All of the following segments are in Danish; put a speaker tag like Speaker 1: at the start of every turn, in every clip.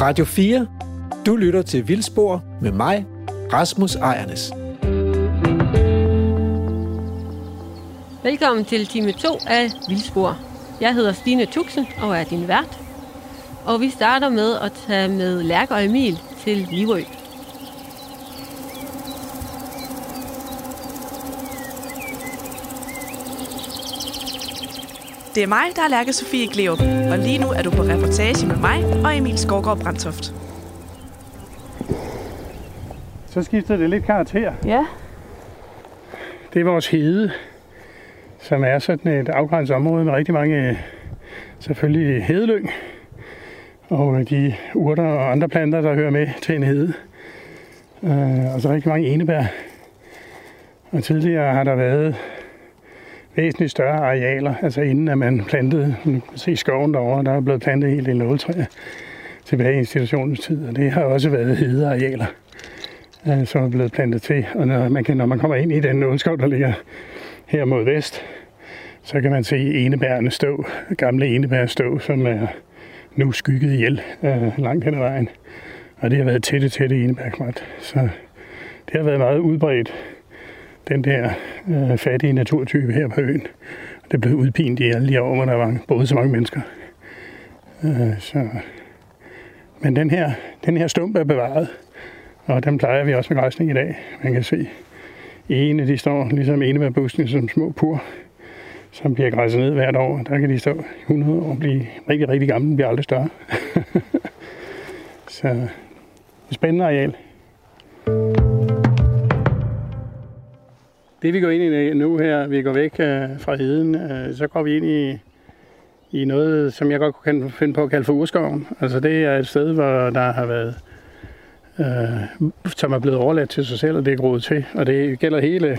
Speaker 1: Radio 4. Du lytter til Vildspor med mig, Rasmus Ejernes.
Speaker 2: Velkommen til time 2 af Vildspor. Jeg hedder Stine Tuxen og er din vært. Og vi starter med at tage med Lærke og Emil til Livø.
Speaker 3: Det er mig, der er Lærke Sofie Gleup, og lige nu er du på reportage med mig og Emil Skovgaard Brandtoft.
Speaker 4: Så skifter det lidt karakter.
Speaker 3: Ja.
Speaker 4: Det er vores hede, som er sådan et afgrænset område med rigtig mange selvfølgelig hedelyng. Og de urter og andre planter, der hører med til en hede. Øh, og så rigtig mange enebær. Og tidligere har der været væsentligt større arealer, altså inden at man plantede, nu kan se skoven derovre, der er blevet plantet helt en nåletræer tilbage i institutionens tid, og det har også været hedearealer, øh, som er blevet plantet til. Og når man, kan, når man kommer ind i den nåleskov, der ligger her mod vest, så kan man se enebærende stå, gamle enebær stå, som er nu skygget ihjel øh, langt hen ad vejen. Og det har været tætte, tætte enebærkrat. Så det har været meget udbredt, den der øh, fattige naturtype her på øen. Det blev udpint i alle de år, hvor der var både så mange mennesker. Øh, så. Men den her, den her stump er bevaret, og den plejer vi også med græsning i dag. Man kan se, ene de står ligesom enebærbusken som ligesom små pur, som bliver græsset ned hvert år. Der kan de stå 100 år og blive rigtig, rigtig gamle. Den bliver aldrig større. så spændende areal. Det vi går ind i nu her, vi går væk øh, fra heden, øh, så går vi ind i, i noget, som jeg godt kan finde på at kalde for urskoven. Altså det er et sted, hvor der har været, øh, som er blevet overladt til sig selv, og det er groet til. Og det gælder hele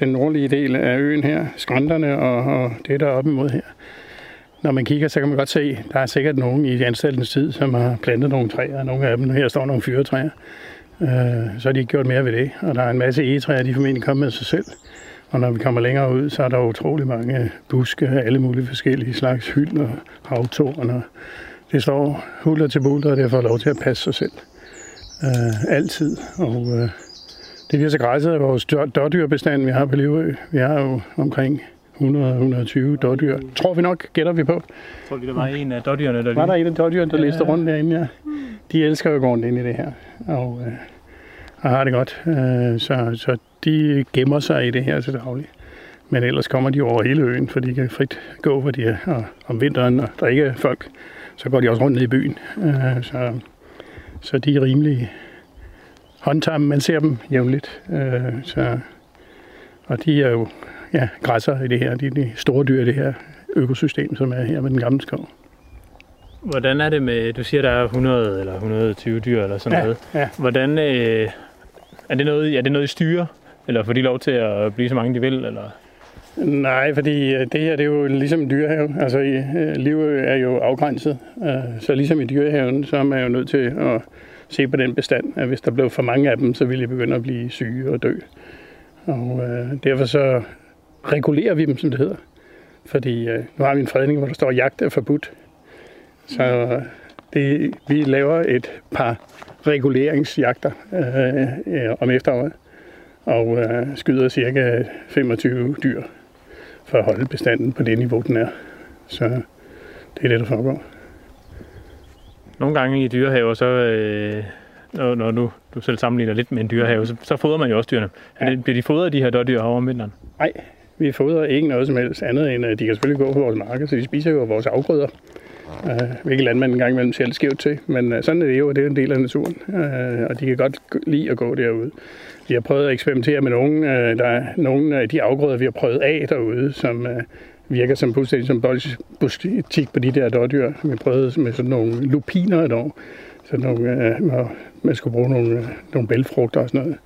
Speaker 4: den nordlige del af øen her, skrænterne og, og det, der er op imod her. Når man kigger, så kan man godt se, der er sikkert nogen i anstaltens tid, som har plantet nogle træer, nogle af dem. Her står nogle fyretræer. Øh, så har de ikke gjort mere ved det. Og der er en masse egetræer, de er formentlig kommet med sig selv. Og når vi kommer længere ud, så er der utrolig mange buske af alle mulige forskellige slags hyld og havtorn. Og det står huller til bulter, og det har fået lov til at passe sig selv. Øh, altid. Og øh, det bliver så græsset af vores dårdyrbestanden, vi har på Livø. Vi har jo omkring 100-120 dårdyr. Tror vi nok, gætter vi på.
Speaker 5: Tror vi, der var en af dårdyrene, der
Speaker 4: Var der en af dårdyrene, der ja, liste rundt derinde, ja. De elsker jo at gå ind i det her, og, øh, og har det godt. Øh, så, så de gemmer sig i det her til daglig. Men ellers kommer de over hele øen, for de kan frit gå, hvor de er. Og om vinteren, og der ikke er folk, så går de også rundt ned i byen. Øh, så, så de er rimelig håndtamme. Man ser dem jævnligt. Øh, så, og de er jo ja, græsser i det her. De er de store dyr i det her økosystem, som er her med den gamle skov.
Speaker 5: Hvordan er det med, du siger, der er 100 eller 120 dyr eller sådan
Speaker 4: Ja,
Speaker 5: noget.
Speaker 4: ja.
Speaker 5: Hvordan, øh, er, det noget, er det noget, I styrer? Eller får de lov til at blive så mange, de vil? Eller?
Speaker 4: Nej, fordi øh, det her det er jo ligesom en dyrehave. Altså, øh, livet er jo afgrænset. Øh, Så ligesom i dyrehaven, så er man jo nødt til at se på den bestand, at hvis der blev for mange af dem, så ville de begynde at blive syge og dø. Og øh, derfor så regulerer vi dem, som det hedder. Fordi øh, nu har vi en fredning, hvor der står, at jagt er forbudt. Så det, vi laver et par reguleringsjagter øh, øh, om efteråret og øh, skyder cirka 25 dyr for at holde bestanden på det niveau, den er. Så det er det, der foregår.
Speaker 5: Nogle gange i dyrehaver, så, øh, når, når du, du selv sammenligner lidt med en dyrehave, så, så fodrer man jo også dyrene. Ja.
Speaker 4: Ja.
Speaker 5: Bliver de fodret, de her dårdyr over om vinteren?
Speaker 4: Nej, vi fodrer ikke noget som helst andet end, at de kan selvfølgelig gå på vores marker, så de spiser jo vores afgrøder. Øh, uh, hvilket landmanden en gang imellem ser lidt skævt til, men øh, sådan er det jo, det er en del af naturen, uh, og de kan godt lide at gå derude. Vi har prøvet at eksperimentere med nogle, der er nogle af de afgrøder, vi har prøvet af derude, som virker som fuldstændig som butik på de der dårdyr. Vi prøvede med sådan nogle lupiner et år, sådan nogle, man skulle bruge nogle, nogle bælfrugter og sådan noget.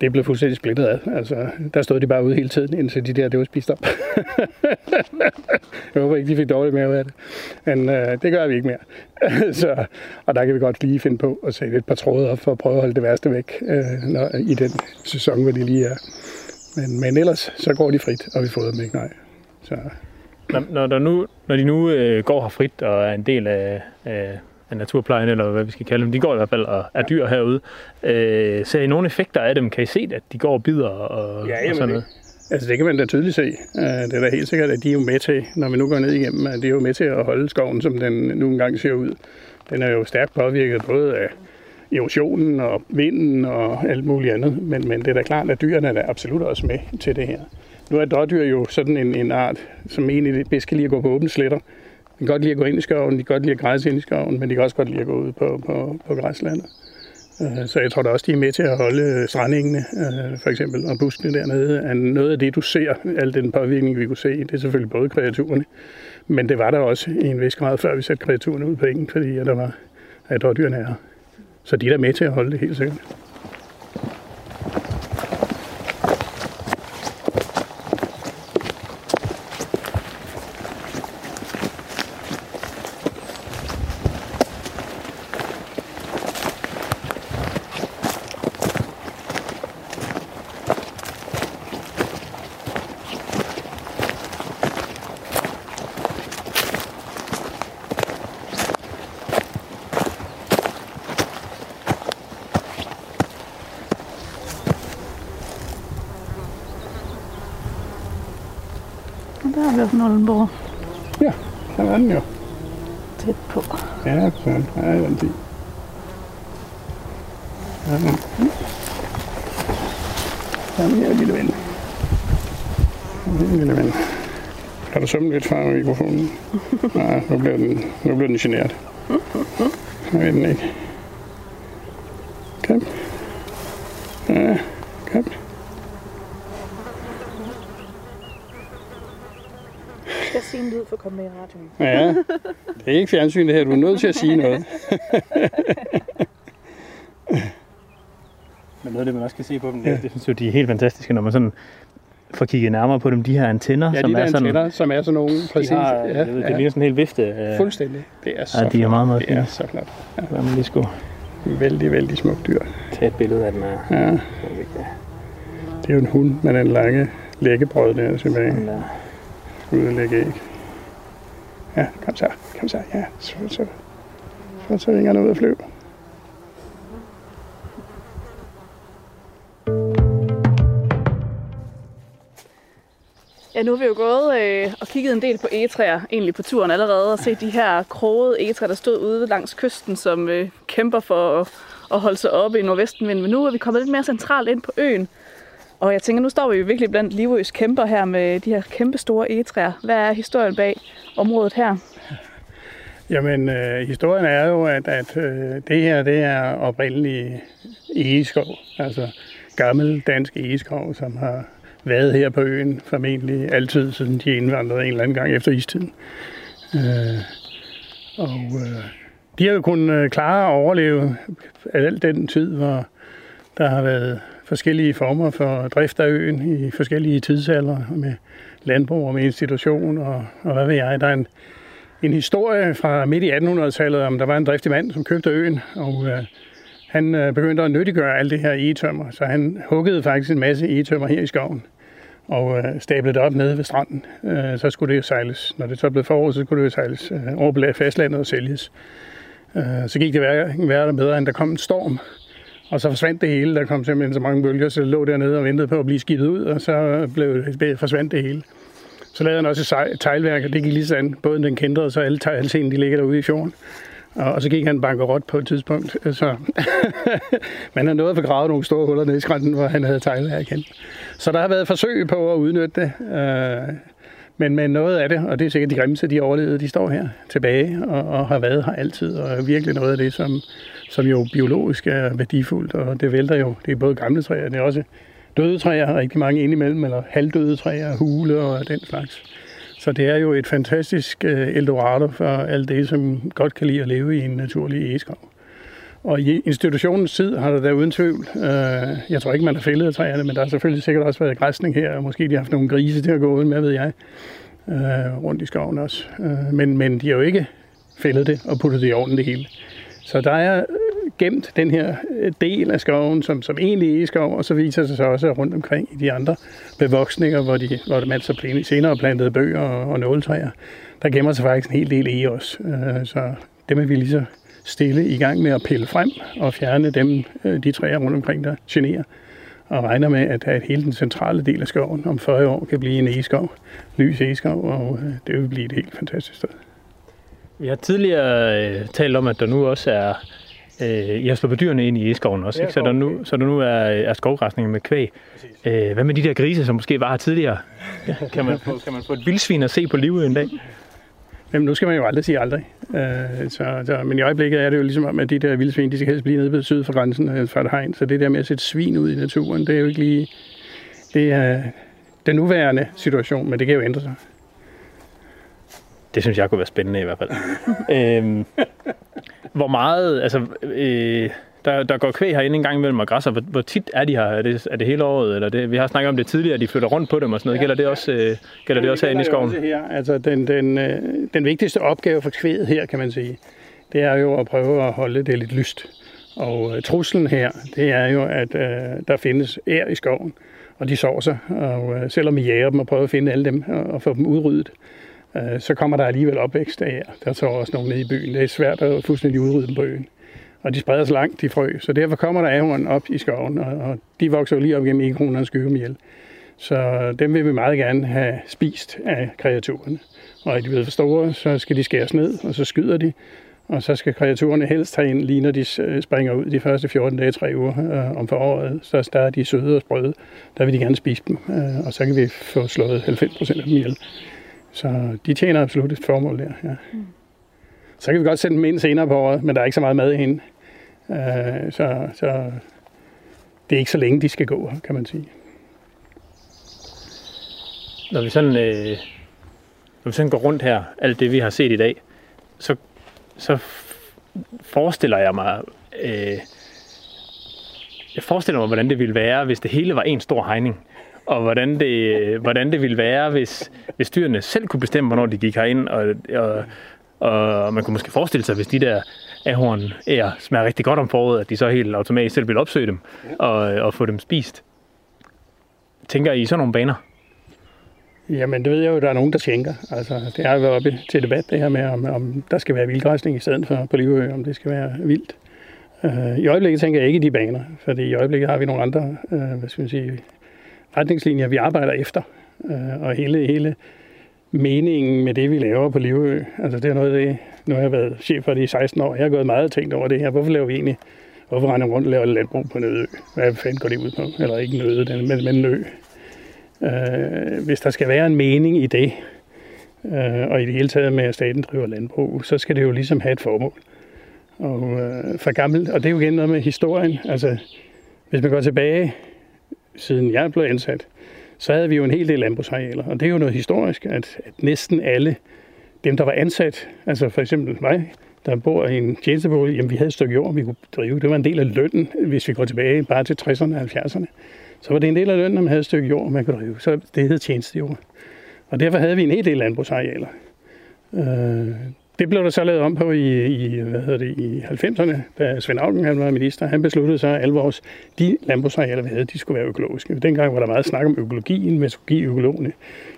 Speaker 4: Det blev fuldstændig splittet af. Altså, der stod de bare ude hele tiden, indtil de der, det var spist op. jeg håber ikke, de fik dårligt mave af det. Men øh, det gør vi ikke mere. så, og der kan vi godt lige finde på at sætte et par tråde op for at prøve at holde det værste væk øh, når, i den sæson, hvor de lige er. Men, men ellers, så går de frit, og vi får dem ikke, nej. Så,
Speaker 5: Når, når, der nu, når de nu øh, går her frit og er en del af, af af naturplejen, eller hvad vi skal kalde dem, de går i hvert fald og er dyr herude. Øh, ser I nogle effekter af dem? Kan I se, at de går og bider og,
Speaker 4: Ja,
Speaker 5: og
Speaker 4: jamen,
Speaker 5: sådan noget?
Speaker 4: Altså det kan man da tydeligt se. Øh, Det er da helt sikkert, at de er jo med til, når vi nu går ned igennem, at de er jo med til at holde skoven, som den nu engang ser ud. Den er jo stærkt påvirket både af erosionen og vinden og alt muligt andet, men, men det er da klart, at dyrene er da absolut også med til det her. Nu er dårdyr jo sådan en, en art, som egentlig bedst kan lide at gå på åbne sletter. De kan godt lide at gå ind i skoven, de kan godt lide at græsse ind i skoven, men de kan også godt lide at gå ud på, på, på græslandet. Øh, så jeg tror da også, de er med til at holde øh, strandingene, øh, for eksempel, og buskene dernede. Er noget af det, du ser, al den påvirkning, vi kunne se, det er selvfølgelig både kreaturerne, men det var der også i en vis grad, før vi satte kreaturerne ud på engen, fordi der var at dyrene er. Så de er der med til at holde det helt sikkert.
Speaker 6: Og der er vi oppe i Nollenborg.
Speaker 4: Ja, der var den jo.
Speaker 6: Tæt på.
Speaker 4: Ja, for søren. Ja, den tid. Ja, men. Jamen, her, lille ven. Kom her, lille ven. Har du sømmet lidt fra mikrofonen? Nej, nu bliver den, nu bliver den generet. Jeg ved den ikke. Kom. Ja, kom.
Speaker 6: Jeg skal sige en lyd for at komme med i radioen.
Speaker 4: Ja, det er ikke fjernsyn det her. Du er nødt til at sige noget.
Speaker 5: Men noget af det, man også kan se på dem, ja. det synes jeg, de er helt fantastiske, når man sådan får kigget nærmere på dem. De her antenner,
Speaker 4: Ja,
Speaker 5: som
Speaker 4: de der
Speaker 5: er sådan...
Speaker 4: antenner, som er sådan nogle, præcis.
Speaker 5: De har,
Speaker 4: ja,
Speaker 5: jeg ved, det
Speaker 4: ja.
Speaker 5: ligner sådan en hel vifte. af-
Speaker 4: Fuldstændig. Det er så
Speaker 5: Ja, de er meget, meget
Speaker 4: Det er
Speaker 5: fine.
Speaker 4: så flot.
Speaker 5: Hvad man lige skulle
Speaker 4: Vældig, vældig smukt dyr.
Speaker 5: tage et billede af den her.
Speaker 4: Ja, det er jo en hund med den lange læggebrød der tilbage.
Speaker 5: Den der.
Speaker 4: Ud og lægge æg. Ja, kom så. Kom så. Ja, så, så, så, så ringer ud og flyv.
Speaker 6: Ja, nu har vi jo gået øh, og kigget en del på egetræer, egentlig på turen allerede, og set de her krogede egetræer, der stod ude langs kysten, som øh, kæmper for at, at holde sig oppe i nordvestenvinden. Men nu er vi kommet lidt mere centralt ind på øen, og jeg tænker, nu står vi jo virkelig blandt Livøs kæmper her med de her kæmpe store egetræer. Hvad er historien bag området her?
Speaker 4: Jamen, øh, historien er jo, at, at øh, det her, det er oprindelig egeskov. Altså gammel dansk egeskov, som har været her på øen formentlig altid, siden de indvandrede en eller anden gang efter istiden. Øh, og øh, de har jo kunnet øh, klare at overleve al den tid, hvor der har været forskellige former for drift af øen i forskellige tidsalder med landbrug og med institution og, og hvad ved jeg. Der er en, en historie fra midt i 1800-tallet om, der var en driftig mand, som købte øen, og øh, han øh, begyndte at nyttiggøre alt det her egetømmer, så han huggede faktisk en masse egetømmer her i skoven og øh, stablede det op nede ved stranden. Øh, så skulle det jo sejles. Når det så blev forår, så skulle det jo sejles øh, over på fastlandet og sælges. Øh, så gik det hverken værre og bedre, end der kom en storm, og så forsvandt det hele. Der kom simpelthen så mange bølger, så det lå dernede og ventede på at blive skibet ud, og så blev, forsvandt det hele. Så lavede han også et teglværk, og det gik lige sådan. Båden den kendte, og så alle teglsten, de ligger derude i fjorden. Og, og så gik han bankerot på et tidspunkt. Øh, så man har nået at få gravet nogle store huller ned i skrænten, hvor han havde teglværk igen. Så der har været forsøg på at udnytte det. Øh, men, men noget af det, og det er sikkert de grimmeste, de overlevede, de står her tilbage og, og har været her altid, og er virkelig noget af det, som, som jo biologisk er værdifuldt, og det vælter jo. Det er både gamle træer, det er også døde træer, rigtig mange indimellem, eller halvdøde træer, hule og den slags. Så det er jo et fantastisk øh, Eldorado for alt det, som godt kan lide at leve i en naturlig egeskov. Og i institutionens tid har der da uden tvivl, øh, jeg tror ikke, man har fældet træerne, men der har selvfølgelig sikkert også været græsning her, og måske de har haft nogle grise til at gå ud med, ved jeg, øh, rundt i skoven også. Øh, men, men de har jo ikke fældet det og puttet det i ovnen det hele. Så der er gemt den her øh, del af skoven, som, som egentlig er skov, og så viser det sig også rundt omkring i de andre bevoksninger, hvor, de, hvor man så senere plantede bøger og, og nåletræer. Der gemmer sig faktisk en hel del i også. Øh, så dem er vi lige så stille i gang med at pille frem og fjerne dem, øh, de træer rundt omkring, der generer. Og regner med, at, at hele den centrale del af skoven om 40 år kan blive en egeskov, lys egeskov, og øh, det vil blive et helt fantastisk sted.
Speaker 5: Vi har tidligere øh, talt om, at der nu også er Øh, slået på dyrene ind i eskoven også, ikke? Så, der nu, så der nu er, er skovgræsning med kvæg. Øh, hvad med de der grise, som måske var her tidligere? Kan man få, kan man få et vildsvin at se på livet en dag?
Speaker 4: Jamen, nu skal man jo aldrig sige aldrig. Øh, så, så, men i øjeblikket er det jo ligesom om, at de der vildsvin, de skal helst blive nede på syd for grænsen øh, for et hegn. Så det der med at sætte svin ud i naturen, det er jo ikke lige... Det er den nuværende situation, men det kan jo ændre sig.
Speaker 5: Det synes jeg kunne være spændende i hvert fald. øhm, hvor meget, altså, øh, der, der går kvæg herinde en gang imellem og græsser. Hvor, hvor tit er de her? Er det, er det hele året? Eller det, vi har snakket om det tidligere, at de flytter rundt på dem og sådan noget. Gælder det også, øh, gælder det også herinde i skoven? Også
Speaker 4: her. Altså, den, den, øh, den vigtigste opgave for kvæget her, kan man sige, det er jo at prøve at holde det lidt lyst. Og øh, truslen her, det er jo, at øh, der findes ær i skoven, og de sover sig. Og øh, selvom vi jager dem og prøver at finde alle dem og, og få dem udryddet, øh, Øh, så kommer der alligevel opvækst af ær. Der sover også nogle nede i byen. Det er svært at fuldstændig udrydde dem på øen og de spreder sig langt, de frø. Så derfor kommer der ahorn op i skoven, og, de vokser jo lige op gennem ekronernes skyggemiel. Så dem vil vi meget gerne have spist af kreaturerne. Og er de blevet for store, så skal de skæres ned, og så skyder de. Og så skal kreaturerne helst tage ind, lige når de øh, springer ud de første 14 dage, 3 uger øh, om foråret. Så der er de søde og sprøde. Der vil de gerne spise dem, øh, og så kan vi få slået 90 procent af dem ihjel. Så de tjener absolut et formål der, ja. Mm. Så kan vi godt sende dem ind senere på året, men der er ikke så meget mad i hende. Øh, så, så det er ikke så længe, de skal gå, kan man sige.
Speaker 5: Når vi sådan, øh, når vi sådan går rundt her, alt det vi har set i dag, så, så forestiller jeg mig, øh, jeg forestiller mig, hvordan det ville være, hvis det hele var en stor hegning. Og hvordan det, hvordan det ville være, hvis, hvis dyrene selv kunne bestemme, hvornår de gik herind, og, og, og man kunne måske forestille sig, hvis de der ahorn er smager rigtig godt om foråret, at de så helt automatisk selv ville opsøge dem og, og få dem spist. Tænker I sådan nogle baner?
Speaker 4: Jamen, det ved jeg jo, der er nogen, der tænker. Altså, det har jo været oppe til debat, det her med, om, om der skal være vildgræsning i stedet for på Livø, om det skal være vildt. Uh, I øjeblikket tænker jeg ikke i de baner, fordi i øjeblikket har vi nogle andre uh, hvad skal man sige, retningslinjer, vi arbejder efter. Øh, og hele, hele meningen med det, vi laver på Livø. Altså det er noget af det, nu har jeg været chef for det i 16 år. Jeg har gået meget og tænkt over det her. Hvorfor laver vi egentlig, hvorfor render rundt og laver landbrug på en øde? Hvad fanden går det ud på? Eller ikke en øde, men, men en ø. Øh, hvis der skal være en mening i det, øh, og i det hele taget med, at staten driver landbrug, så skal det jo ligesom have et formål. Og, øh, for gammel, og det er jo igen noget med historien. Altså, hvis man går tilbage, siden jeg blev ansat, så havde vi jo en hel del landbrugsarealer. Og det er jo noget historisk, at, at næsten alle dem, der var ansat, altså for eksempel mig, der bor i en tjenestebolig, jamen vi havde et stykke jord, vi kunne drive. Det var en del af lønnen, hvis vi går tilbage bare til 60'erne og 70'erne. Så var det en del af lønnen, at man havde et stykke jord, man kunne drive. Så det hed tjenestejord. Og derfor havde vi en hel del landbrugsarealer. Øh, det blev der så lavet om på i, i, hvad hedder det, i 90'erne, da Svend Augen han var minister. Han besluttede sig, at alle vores, de landbrugsarealer, vi havde, de skulle være økologiske. Dengang var der meget snak om økologien, man skulle give økologene,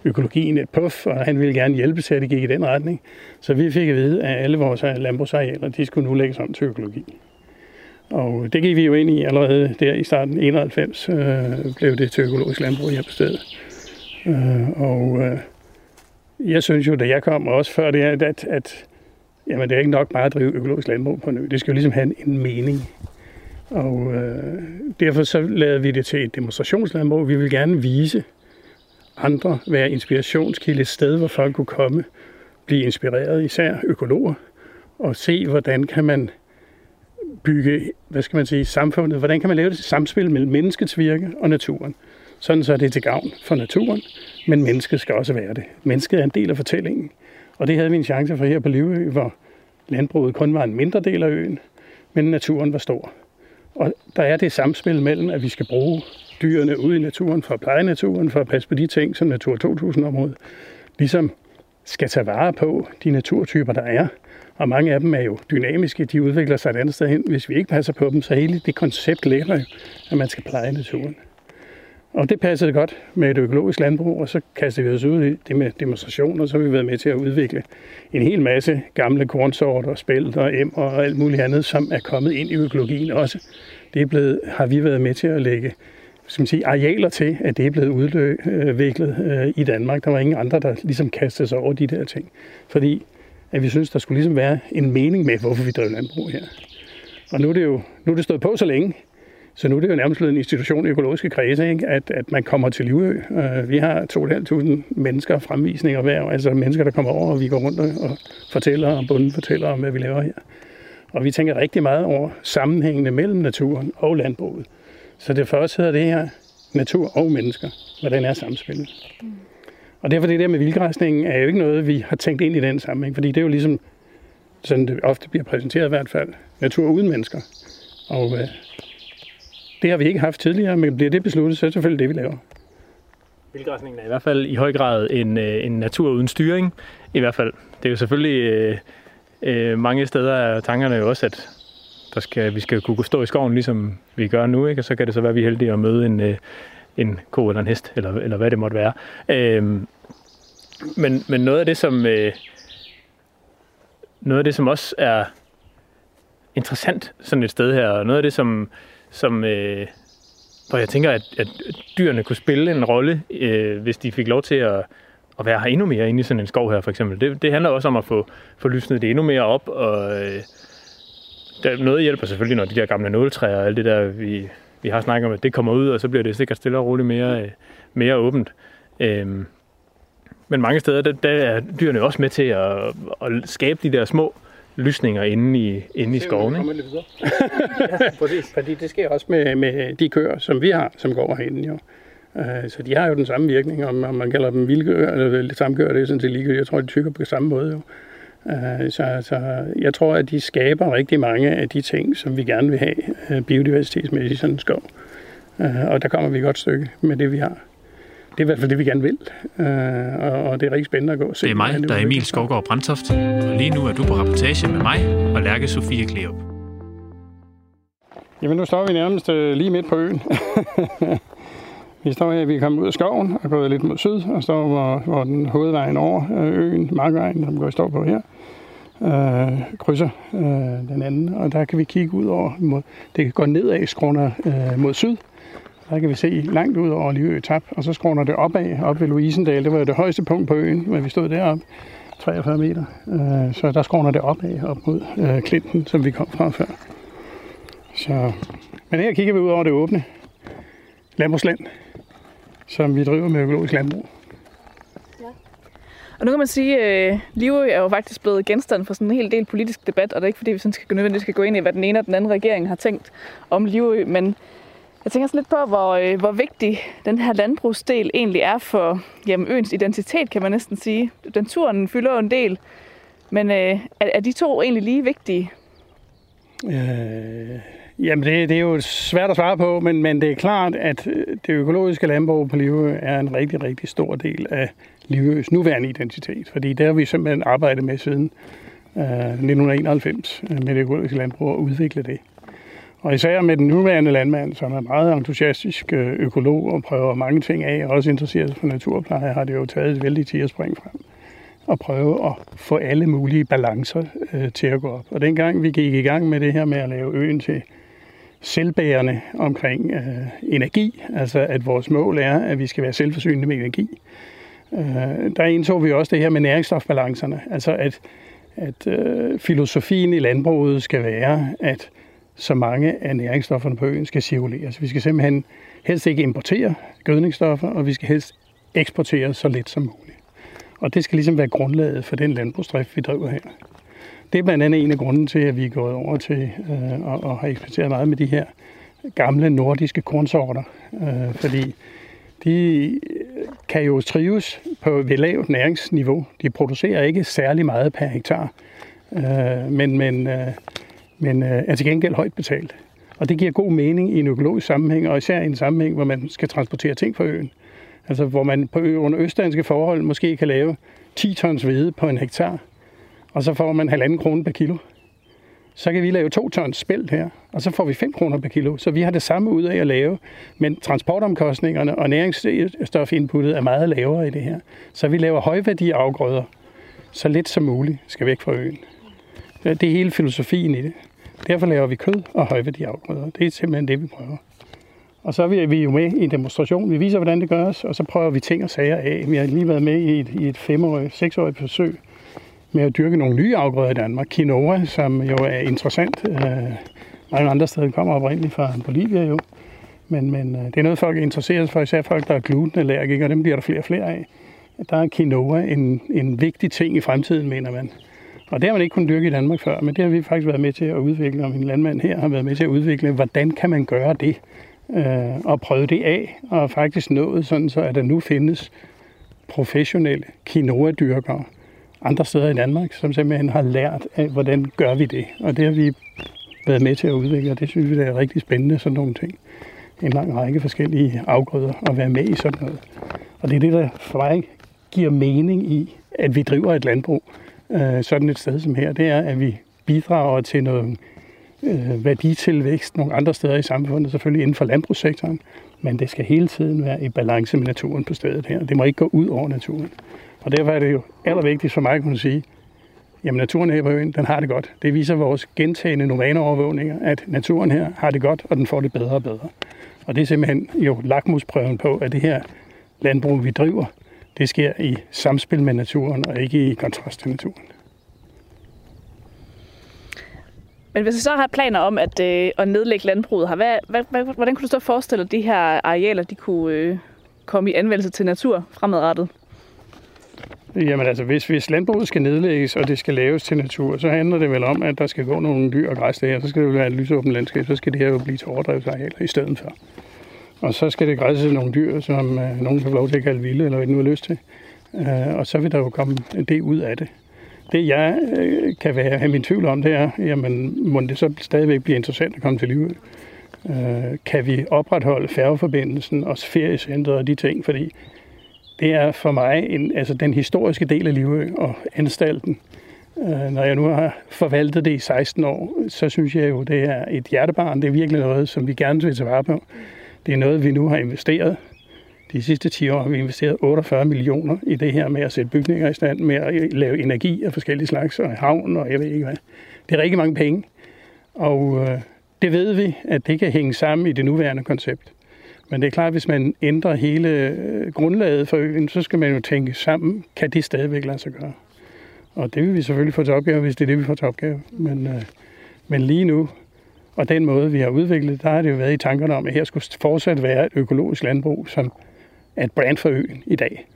Speaker 4: økologien et puff, og han ville gerne hjælpe til, at det gik i den retning. Så vi fik at vide, at alle vores landbrugsarealer, de skulle nu lægges om til økologi. Og det gik vi jo ind i allerede der i starten 91, øh, blev det til økologisk landbrug her på stedet. Øh, og øh, jeg synes jo, da jeg kom, også før det, at, at, at jamen, det er ikke nok bare at drive økologisk landbrug på en ø. Det skal jo ligesom have en, en mening. Og øh, derfor så lavede vi det til et demonstrationslandbrug. Vi vil gerne vise andre, være inspirationskilde, et sted, hvor folk kunne komme, blive inspireret, især økologer, og se, hvordan kan man bygge, hvad skal man sige, samfundet, hvordan kan man lave det samspil mellem menneskets virke og naturen. Sådan så er det til gavn for naturen, men mennesket skal også være det. Mennesket er en del af fortællingen. Og det havde vi en chance for her på Livø, hvor landbruget kun var en mindre del af øen, men naturen var stor. Og der er det samspil mellem, at vi skal bruge dyrene ude i naturen for at pleje naturen, for at passe på de ting, som Natur 2000-området ligesom skal tage vare på, de naturtyper, der er. Og mange af dem er jo dynamiske, de udvikler sig et andet sted hen. Hvis vi ikke passer på dem, så hele det koncept ligger jo, at man skal pleje naturen. Og det passede godt med et økologisk landbrug, og så kastede vi os ud i det med demonstrationer, og så har vi været med til at udvikle en hel masse gamle kornsorter, spælt og em og alt muligt andet, som er kommet ind i økologien også. Det er blevet, har vi været med til at lægge skal man sige, arealer til, at det er blevet udviklet øh, i Danmark. Der var ingen andre, der ligesom kastede sig over de der ting. Fordi at vi synes, der skulle ligesom være en mening med, hvorfor vi drev landbrug her. Og nu er det jo nu er det stået på så længe, så nu er det jo nærmest blevet en institution i økologiske kredse, ikke? At, at man kommer til Livø. Øh, vi har 2.500 mennesker fremvisninger hver, altså mennesker, der kommer over, og vi går rundt og fortæller, og bunden fortæller om, hvad vi laver her. Og vi tænker rigtig meget over sammenhængene mellem naturen og landbruget. Så det første hedder det her natur og mennesker. Hvordan er samspillet? Mm. Og derfor det der med vildgræsningen er jo ikke noget, vi har tænkt ind i den sammenhæng, fordi det er jo ligesom, sådan det ofte bliver præsenteret i hvert fald, natur uden mennesker. Og øh, det har vi ikke haft tidligere, men bliver det besluttet, så er det selvfølgelig det, vi laver.
Speaker 5: Vildgræsningen er i hvert fald i høj grad en, øh, en natur uden styring. I hvert fald. Det er jo selvfølgelig øh, øh, mange steder er tankerne jo også, at der skal, vi skal kunne stå i skoven, ligesom vi gør nu, ikke? og så kan det så være, at vi er heldige at møde en, øh, en ko eller en hest, eller, eller hvad det måtte være. Øh, men, men noget af det, som øh, noget af det, som også er interessant sådan et sted her, og noget af det, som, som øh, hvor jeg tænker, at, at dyrene kunne spille en rolle, øh, hvis de fik lov til at, at være her endnu mere inde i sådan en skov her, for eksempel. Det, det handler også om at få, få lysnet det endnu mere op, og øh, der, noget hjælper selvfølgelig, når de der gamle nåletræer og alt det der, vi, vi har snakket om, at det kommer ud, og så bliver det sikkert stille og roligt mere, øh, mere åbent. Øh, men mange steder, der, der er dyrene også med til at, at skabe de der små lysninger inde i, inde i skoven. Ikke?
Speaker 4: ja, præcis. Fordi det sker også med, med de køer, som vi har, som går herinde. Jo. Uh, så de har jo den samme virkning, om, om man kalder dem vildgør, eller det samme gør, det er sådan set ligegyldigt. Jeg tror, de tykker på samme måde. Jo. Uh, så, så jeg tror, at de skaber rigtig mange af de ting, som vi gerne vil have uh, biodiversitetsmæssigt i sådan en skov. Og der kommer vi et godt stykke med det, vi har det er i hvert fald det, vi gerne vil. Øh, og, og det er rigtig spændende at gå og se.
Speaker 7: Det er mig, der er Emil Skovgaard Brandtoft, og lige nu er du på rapportage med mig og Lærke Sofie Kleop.
Speaker 4: Jamen nu står vi nærmest øh, lige midt på øen. vi står her, vi er kommet ud af skoven og gået lidt mod syd, og står hvor, hvor den hovedvejen over øh, øen, Markvejen, som går står på her, øh, krydser øh, den anden, og der kan vi kigge ud over, mod, det kan gå nedad skråner øh, mod syd, der kan vi se langt ud over Livø Tap, og så skråner det opad, op ved Louisendal. Det var det højeste punkt på øen, hvor vi stod deroppe, 43 meter. Øh, så der skråner det opad, op mod øh, Klinten, som vi kom fra før. Så, men her kigger vi ud over det åbne landbrugsland, som vi driver med økologisk landbrug.
Speaker 6: Og nu kan man sige, at øh, Livø er jo faktisk blevet genstand for sådan en hel del politisk debat, og det er ikke fordi, vi sådan skal, nødvendigvis skal gå ind i, hvad den ene og den anden regering har tænkt om Livø, men jeg tænker også lidt på, hvor, øh, hvor vigtig den her landbrugsdel egentlig er for jamen, øens identitet, kan man næsten sige. Den turen fylder en del, men øh, er, er de to egentlig lige vigtige?
Speaker 4: Øh, jamen, det, det er jo svært at svare på, men, men det er klart, at øh, det økologiske landbrug på Livø er en rigtig, rigtig stor del af Livøs nuværende identitet, fordi det har vi simpelthen arbejdet med siden øh, 1991 øh, med det økologiske landbrug at udvikle det. Og især med den nuværende landmand, som er meget entusiastisk øh, økolog og prøver mange ting af, og også interesseret for naturpleje, har det jo taget et at spring frem og prøve at få alle mulige balancer øh, til at gå op. Og dengang vi gik i gang med det her med at lave øen til selvbærende omkring øh, energi, altså at vores mål er, at vi skal være selvforsynende med energi, øh, der indså vi også det her med næringsstofbalancerne, altså at, at øh, filosofien i landbruget skal være, at så mange af næringsstofferne på øen skal cirkuleres. Vi skal simpelthen helst ikke importere gødningsstoffer, og vi skal helst eksportere så lidt som muligt. Og det skal ligesom være grundlaget for den landbrugsdrift, vi driver her. Det er blandt andet en af grunden til, at vi er gået over til øh, og, og har eksporteret meget med de her gamle nordiske kornsorter, øh, fordi de øh, kan jo trives på ved lavt næringsniveau. De producerer ikke særlig meget per hektar, øh, men, men øh, men øh, er til gengæld højt betalt. Og det giver god mening i en økologisk sammenhæng, og især i en sammenhæng, hvor man skal transportere ting fra øen. Altså hvor man på ø, under østdanske forhold måske kan lave 10 tons hvede på en hektar, og så får man halvanden krone per kilo. så kan vi lave 2 tons spæld her, og så får vi 5 kroner per kilo. Så vi har det samme ud af at lave, men transportomkostningerne og næringsstofinputtet er meget lavere i det her. Så vi laver højværdige afgrøder, så lidt som muligt skal væk fra øen. Det er hele filosofien i det. Derfor laver vi kød og højværdige afgrøder. Det er simpelthen det, vi prøver. Og så er vi jo med i en demonstration. Vi viser, hvordan det gøres, og så prøver vi ting og sager af. Vi har lige været med i et, i et femårigt, seksårigt forsøg med at dyrke nogle nye afgrøder i Danmark. Quinoa, som jo er interessant. Øh, mange andre steder kommer oprindeligt fra Bolivia jo. Men, men øh, det er noget, folk er interesseret for, især folk, der er glutenallergikere, og dem bliver der flere og flere af. Der er quinoa en, en vigtig ting i fremtiden, mener man. Og det har man ikke kunnet dyrke i Danmark før, men det har vi faktisk været med til at udvikle, og min landmand her har været med til at udvikle, hvordan kan man gøre det, øh, og prøve det af, og faktisk nået sådan, så at der nu findes professionelle quinoa-dyrkere andre steder i Danmark, som simpelthen har lært af, hvordan gør vi det. Og det har vi været med til at udvikle, og det synes vi det er rigtig spændende, sådan nogle ting. En lang række forskellige afgrøder at være med i sådan noget. Og det er det, der for mig giver mening i, at vi driver et landbrug øh, sådan et sted som her. Det er, at vi bidrager til noget øh, værditilvækst nogle andre steder i samfundet, selvfølgelig inden for landbrugssektoren, men det skal hele tiden være i balance med naturen på stedet her. Det må ikke gå ud over naturen. Og derfor er det jo allervigtigst for mig at kunne sige, jamen naturen her på øen, den har det godt. Det viser vores gentagende novaneovervågninger, at naturen her har det godt, og den får det bedre og bedre. Og det er simpelthen jo lakmusprøven på, at det her landbrug, vi driver, det sker i samspil med naturen, og ikke i kontrast til naturen.
Speaker 6: Men hvis vi så har planer om at, øh, at nedlægge landbruget her, hvad, hvad, hvad, hvordan kunne du så forestille dig, at de her arealer de kunne øh, komme i anvendelse til natur fremadrettet?
Speaker 4: Jamen altså, hvis, hvis landbruget skal nedlægges, og det skal laves til natur, så handler det vel om, at der skal gå nogle dyr og græs der, så skal det jo være et lysåbent landskab, så skal det her jo blive til overdrevsarealer i stedet for. Og så skal det græsse nogle dyr, som øh, nogen kan få lov til at kalde vilde, eller hvad de nu har lyst til. Øh, og så vil der jo komme det ud af det. Det jeg øh, kan være, have min tvivl om, det er, jamen, må det så stadigvæk blive interessant at komme til livet? Øh, kan vi opretholde færgeforbindelsen og feriecentret og de ting? Fordi det er for mig en, altså den historiske del af Livø og anstalten. Øh, når jeg nu har forvaltet det i 16 år, så synes jeg jo, det er et hjertebarn. Det er virkelig noget, som vi gerne vil tage vare på. Det er noget, vi nu har investeret. De sidste 10 år har vi investeret 48 millioner i det her med at sætte bygninger i stand, med at lave energi af forskellige slags, og havn, og jeg ved ikke hvad. Det er rigtig mange penge. Og øh, det ved vi, at det kan hænge sammen i det nuværende koncept. Men det er klart, at hvis man ændrer hele øh, grundlaget for øen, så skal man jo tænke sammen, kan det stadigvæk lade sig gøre? Og det vil vi selvfølgelig få til opgave, hvis det er det, vi får til opgave. Men, øh, men lige nu, og den måde, vi har udviklet, der har det jo været i tankerne om, at her skulle fortsat være et økologisk landbrug, som er et brand for øen i dag.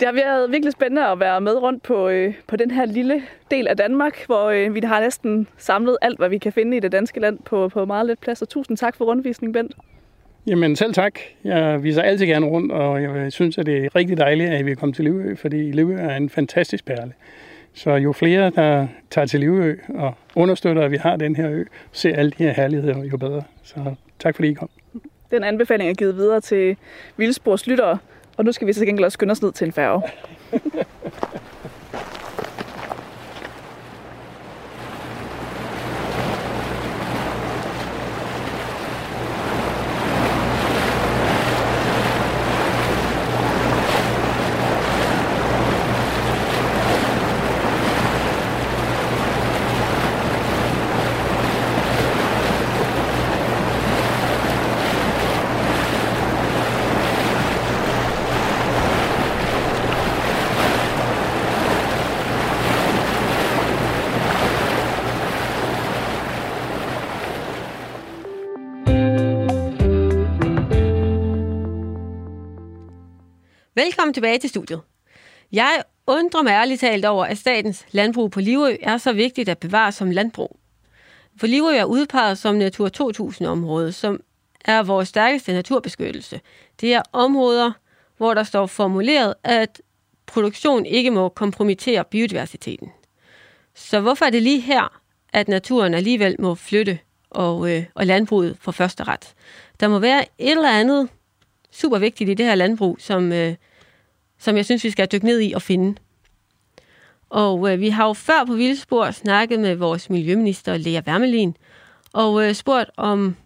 Speaker 6: Det har været virkelig spændende at være med rundt på, øh, på den her lille del af Danmark, hvor øh, vi har næsten samlet alt, hvad vi kan finde i det danske land på, på meget lidt plads. Og tusind tak for rundvisningen, Bent.
Speaker 4: Jamen selv tak. Jeg viser altid gerne rundt, og jeg synes, at det er rigtig dejligt, at vi er kommet til Livø, fordi Livø er en fantastisk perle. Så jo flere, der tager til Livø og understøtter, at vi har den her ø, ser alle de her herligheder, jo bedre. Så tak fordi I kom.
Speaker 6: Den anbefaling er givet videre til Vildspors lyttere, og nu skal vi så gengæld også skynde os ned til en færge.
Speaker 2: Velkommen tilbage til studiet. Jeg undrer mig ærligt talt over, at statens landbrug på Livø er så vigtigt at bevare som landbrug. For Livø er udpeget som Natur 2000-område, som er vores stærkeste naturbeskyttelse. Det er områder, hvor der står formuleret, at produktion ikke må kompromittere biodiversiteten. Så hvorfor er det lige her, at naturen alligevel må flytte og, øh, og landbruget for første ret? Der må være et eller andet super vigtigt i det her landbrug, som, øh, som jeg synes, vi skal dykke ned i og finde. Og øh, vi har jo før på Vildspor snakket med vores miljøminister, Lea Wermelin, og øh, spurgt om,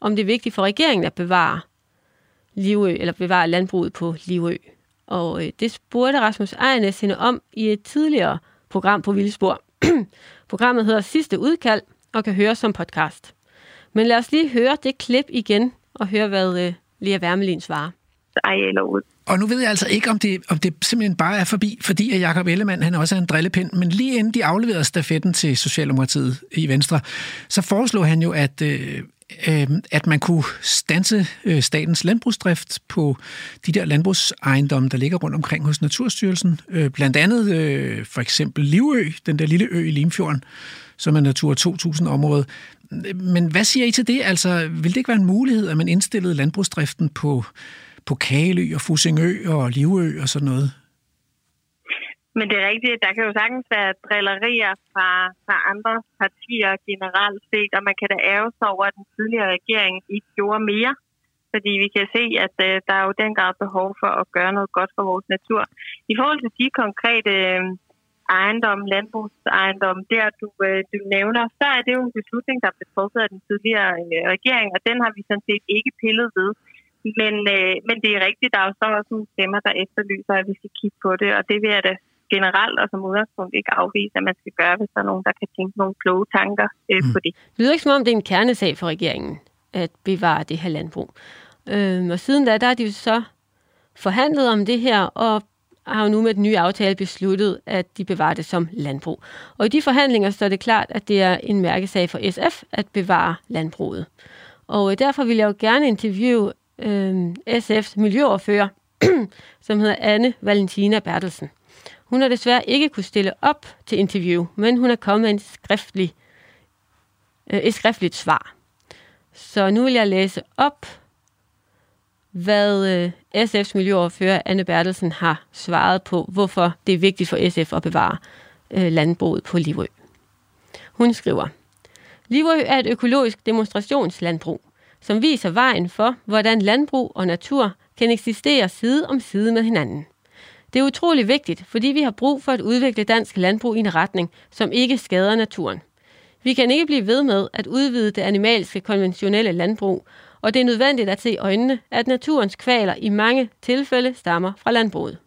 Speaker 2: om det er vigtigt for regeringen at bevare Livø, eller bevare landbruget på Livø. Og øh, det spurgte Rasmus Ejernes hende om i et tidligere program på Vildspor. Programmet hedder Sidste Udkald og kan høres som podcast. Men lad os lige høre det klip igen og høre, hvad øh, Lea Wermelin svarer
Speaker 8: arealer ud.
Speaker 9: Og nu ved jeg altså ikke, om det, om det simpelthen bare er forbi, fordi at Jacob Ellemann, han også er en drillepind, men lige inden de afleverede stafetten til Socialdemokratiet i Venstre, så foreslog han jo, at, øh, øh, at man kunne stanse øh, statens landbrugsdrift på de der landbrugsejendomme, der ligger rundt omkring hos Naturstyrelsen. Øh, blandt andet øh, for eksempel Livø, den der lille ø i Limfjorden, som er Natur 2000-område. Men hvad siger I til det? Altså, vil det ikke være en mulighed, at man indstillede landbrugsdriften på på Kaleø og Fusingø og Livø og sådan noget.
Speaker 8: Men det er rigtigt, der kan jo sagtens være drillerier fra, fra andre partier generelt set, og man kan da ære sig over, at den tidligere regering ikke gjorde mere. Fordi vi kan se, at øh, der er jo den grad behov for at gøre noget godt for vores natur. I forhold til de konkrete øh, ejendom, landbrugsejendom, der du, øh, du nævner, så er det jo en beslutning, der blev truffet af den tidligere øh, regering, og den har vi sådan set ikke pillet ved. Men, øh, men det er rigtigt, der er jo så også nogle stemmer, der efterlyser, at vi skal kigge på det, og det vil jeg da generelt og som udgangspunkt ikke afvise, at man skal gøre, hvis der er nogen, der kan tænke nogle kloge tanker øh, mm. på det.
Speaker 2: Det lyder ikke som om, det er en kernesag for regeringen at bevare det her landbrug. Øh, og siden da, der er de jo så forhandlet om det her, og har jo nu med den nye aftale besluttet, at de bevarer det som landbrug. Og i de forhandlinger står det klart, at det er en mærkesag for SF at bevare landbruget. Og øh, derfor vil jeg jo gerne interviewe øh, SF's miljøordfører, som hedder Anne Valentina Bertelsen. Hun har desværre ikke kunne stille op til interview, men hun er kommet med en skriftlig, øh, et skriftligt svar. Så nu vil jeg læse op, hvad øh, SF's miljøoverfører Anne Bertelsen har svaret på, hvorfor det er vigtigt for SF at bevare øh, landbruget på Livø. Hun skriver, Livø er et økologisk demonstrationslandbrug som viser vejen for, hvordan landbrug og natur kan eksistere side om side med hinanden. Det er utrolig vigtigt, fordi vi har brug for at udvikle dansk landbrug i en retning, som ikke skader naturen. Vi kan ikke blive ved med at udvide det animalske konventionelle landbrug, og det er nødvendigt at se i øjnene, at naturens kvaler i mange tilfælde stammer fra landbruget.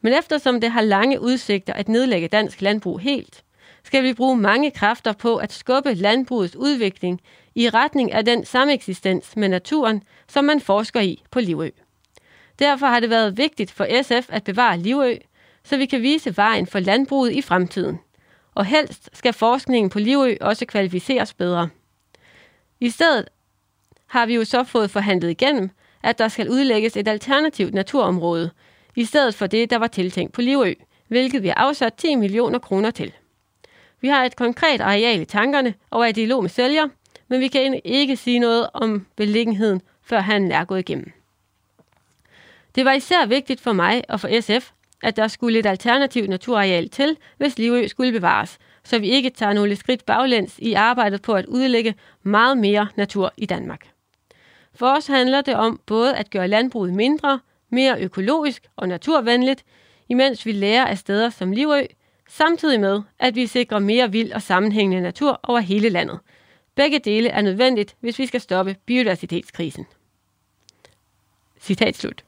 Speaker 2: Men eftersom det har lange udsigter at nedlægge dansk landbrug helt, skal vi bruge mange kræfter på at skubbe landbrugets udvikling i retning af den sameksistens med naturen, som man forsker i på Livø. Derfor har det været vigtigt for SF at bevare Livø, så vi kan vise vejen for landbruget i fremtiden. Og helst skal forskningen på Livø også kvalificeres bedre. I stedet har vi jo så fået forhandlet igennem, at der skal udlægges et alternativt naturområde, i stedet for det, der var tiltænkt på Livø, hvilket vi har afsat 10 millioner kroner til. Vi har et konkret areal i tankerne og er i dialog med sælger, men vi kan ikke sige noget om beliggenheden, før han er gået igennem. Det var især vigtigt for mig og for SF, at der skulle et alternativt naturareal til, hvis Livø skulle bevares, så vi ikke tager nogle skridt baglæns i arbejdet på at udlægge meget mere natur i Danmark. For os handler det om både at gøre landbruget mindre, mere økologisk og naturvenligt, imens vi lærer af steder som Livø, samtidig med, at vi sikrer mere vild og sammenhængende natur over hele landet. Begge dele er nødvendigt, hvis vi skal stoppe biodiversitetskrisen. Citat slut.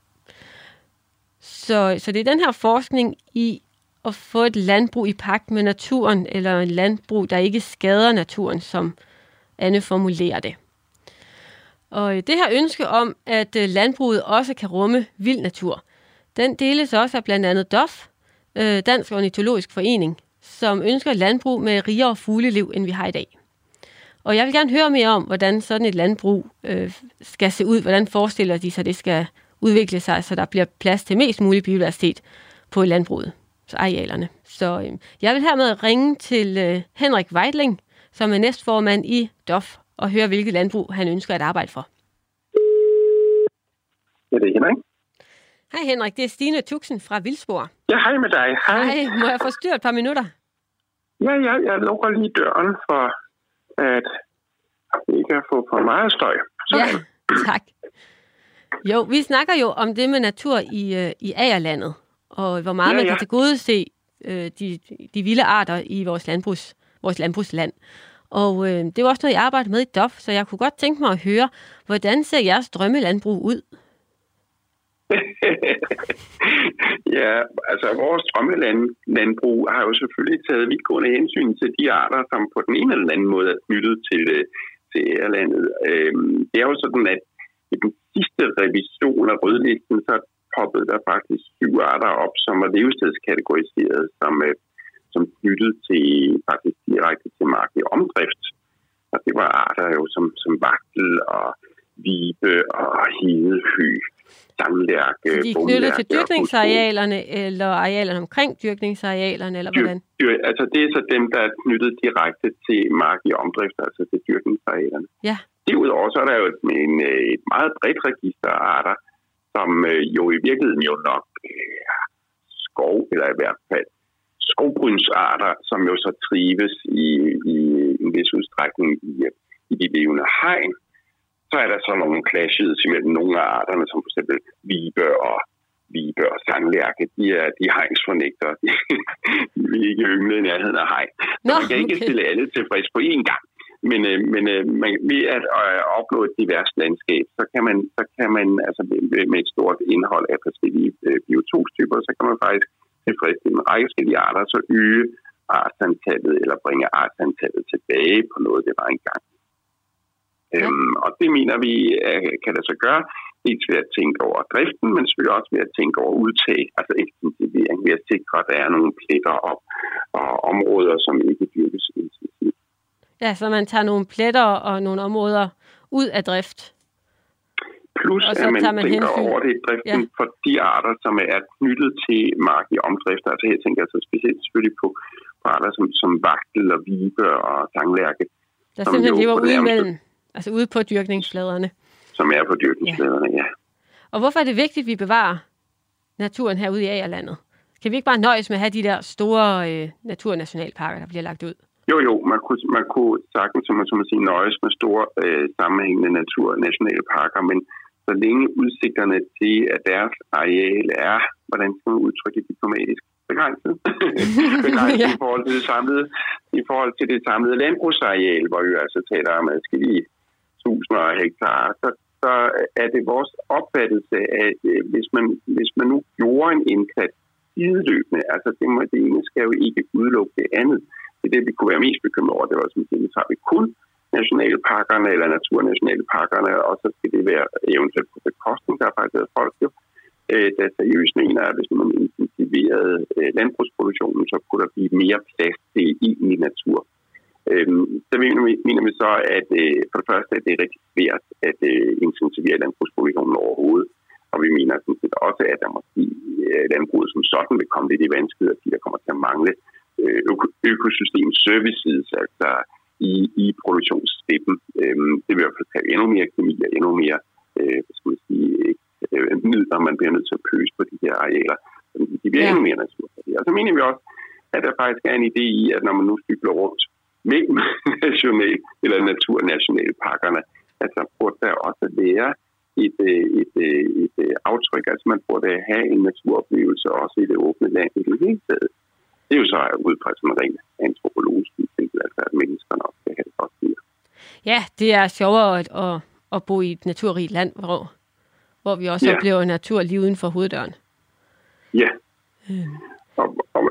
Speaker 2: Så, så det er den her forskning i at få et landbrug i pagt med naturen, eller en landbrug, der ikke skader naturen, som Anne formulerer det. Og det her ønske om, at øh, landbruget også kan rumme vild natur, den deles også af blandt andet DOF, øh, Dansk Ornitologisk Forening, som ønsker et landbrug med rigere fugleliv, end vi har i dag. Og jeg vil gerne høre mere om, hvordan sådan et landbrug øh, skal se ud. Hvordan forestiller de sig, at det skal udvikle sig, så der bliver plads til mest mulig biodiversitet på landbruget, så arealerne. Så øh, jeg vil hermed ringe til øh, Henrik Weidling, som er næstformand i DOF, og høre, hvilket landbrug han ønsker at arbejde for.
Speaker 10: Ja, det er Henrik.
Speaker 2: Hej Henrik, det er Stine Tuxen fra Vildsborg.
Speaker 10: Ja, hej med dig. Hej.
Speaker 2: Hej, må jeg forstyrre et par minutter?
Speaker 10: Ja, ja, jeg lukker lige døren for, at vi kan få for meget støj.
Speaker 2: Så. Ja, tak. Jo, vi snakker jo om det med natur i, øh, i Agerlandet, og hvor meget ja, man kan ja. tilgodese øh, de, de vilde arter i vores, landbrugs, vores landbrugsland. Og øh, det var også noget, jeg arbejdede med i DOF, så jeg kunne godt tænke mig at høre, hvordan ser jeres drømmelandbrug ud?
Speaker 10: ja, altså vores drømmelandbrug har jo selvfølgelig taget vidtgående hensyn til de arter, som på den ene eller anden måde er knyttet til, øh, til landet. Øhm, det er jo sådan, at i den sidste revision af rødlisten, så poppede der faktisk syv arter op, som var levestedskategoriseret som, øh, som knyttet til faktisk direkte til marked omdrift. Og det var arter jo som, som vagtel og vibe og hedehy samlærke,
Speaker 2: Så de er knyttet til dyrkningsarealerne, eller arealerne omkring dyrkningsarealerne, eller hvordan?
Speaker 10: Dyr, altså det er så dem, der er knyttet direkte til mark i omdrift, altså til dyrkningsarealerne.
Speaker 2: Ja.
Speaker 10: Derudover så er der jo et, en, et meget bredt register af arter, som øh, jo i virkeligheden jo nok øh, skov, eller i hvert fald skovbrynsarter, som jo så trives i, i en vis udstrækning i, i de levende hegn, så er der så nogle clashes mellem nogle af arterne, som for eksempel vibe og vibe og sanglærke. De er, de er hegnsfornægtere. de vil ikke yngle i nærheden af hegn. Nå, man kan ikke okay. stille alle tilfreds på én gang. Men, øh, men øh, man, ved at øh, opnå et divers landskab, så kan man, så kan man altså med, med et stort indhold af forskellige øh, biotopstyper, så kan man faktisk tilfredsstille en række forskellige arter, så øge artsantallet eller bringe artsantallet tilbage på noget, det var engang. Ja. Øhm, og det mener vi, kan det så gøre, dels ved at tænke over driften, men selvfølgelig også ved at tænke over udtag, altså ekstensivering, ved at sikre, at der er nogle pletter op og områder, som ikke dyrkes intensivt.
Speaker 2: Ja, så man tager nogle pletter og nogle områder ud af drift.
Speaker 10: Plus og så at man, man tænker hensyn. over det i driften ja. for de arter, som er knyttet til mark i omdrift. Altså her tænker jeg så specielt selvfølgelig på, på arter som, som vagtel og vibe og sanglærke.
Speaker 2: Der simpelthen lever ude imellem. Altså ude på dyrkningsfladerne.
Speaker 10: Som er på dyrkningsfladerne, ja. ja.
Speaker 2: Og hvorfor er det vigtigt, at vi bevarer naturen herude i Agerlandet? Kan vi ikke bare nøjes med at have de der store øh, naturnationalparker, der bliver lagt ud?
Speaker 10: Jo, jo, man kunne, man kunne sagtens, som man, som man siger, nøjes med store øh, sammenhængende naturnationalparker, men så længe udsigterne til, at deres areal er, hvordan skal man udtrykke det diplomatisk, begrænset, begrænset ja. i forhold til det samlede, i forhold til det samlede landbrugsareal, hvor vi altså taler om adskillige tusinder af hektar, så, så er det vores opfattelse, at øh, hvis man, hvis man nu gjorde en indsats sideløbende, altså det, må, det ene skal jo ikke udelukke det andet. Det er det, vi kunne være mest bekymret over. Det var som det, så har vi kun nationalparkerne eller naturnationalparkerne, og så skal det være eventuelt på bekostning, der er faktisk folk jo, øh, der seriøst mener, at hvis man intensiverede øh, landbrugsproduktionen, så kunne der blive mere plads til egentlig natur. Øhm, så mener vi, mener vi så, at øh, for det første, at det er rigtig svært at øh, intensivere landbrugsproduktionen overhovedet. Og vi mener sådan set også, at der måske øh, landbruget som sådan vil komme lidt i vanskeligheder, fordi der kommer til at mangle øh, øko- økosystem services, altså i, i produktionssteppen. Øhm, det vil i hvert fald tage endnu mere kemi og endnu mere øh, skal man sige, øh, midler, man bliver nødt til at pøse på de her arealer. Så de bliver ja. endnu mere natur. Og så mener vi også, at der faktisk er en idé i, at når man nu cykler rundt mellem national, eller naturnationalparkerne, at så burde der også være et, øh, et, et, øh, et øh, aftryk. Altså man burde have en naturoplevelse også i det åbne land i det hele taget. Det er jo så ud fra sådan en ren antropologisk udtænkt, altså at menneskerne også skal have det godt.
Speaker 2: Ja, det er sjovere at, at, at bo i et naturrigt land, hvor, hvor vi også ja. oplever natur lige uden for hoveddøren.
Speaker 10: Ja. Og, og,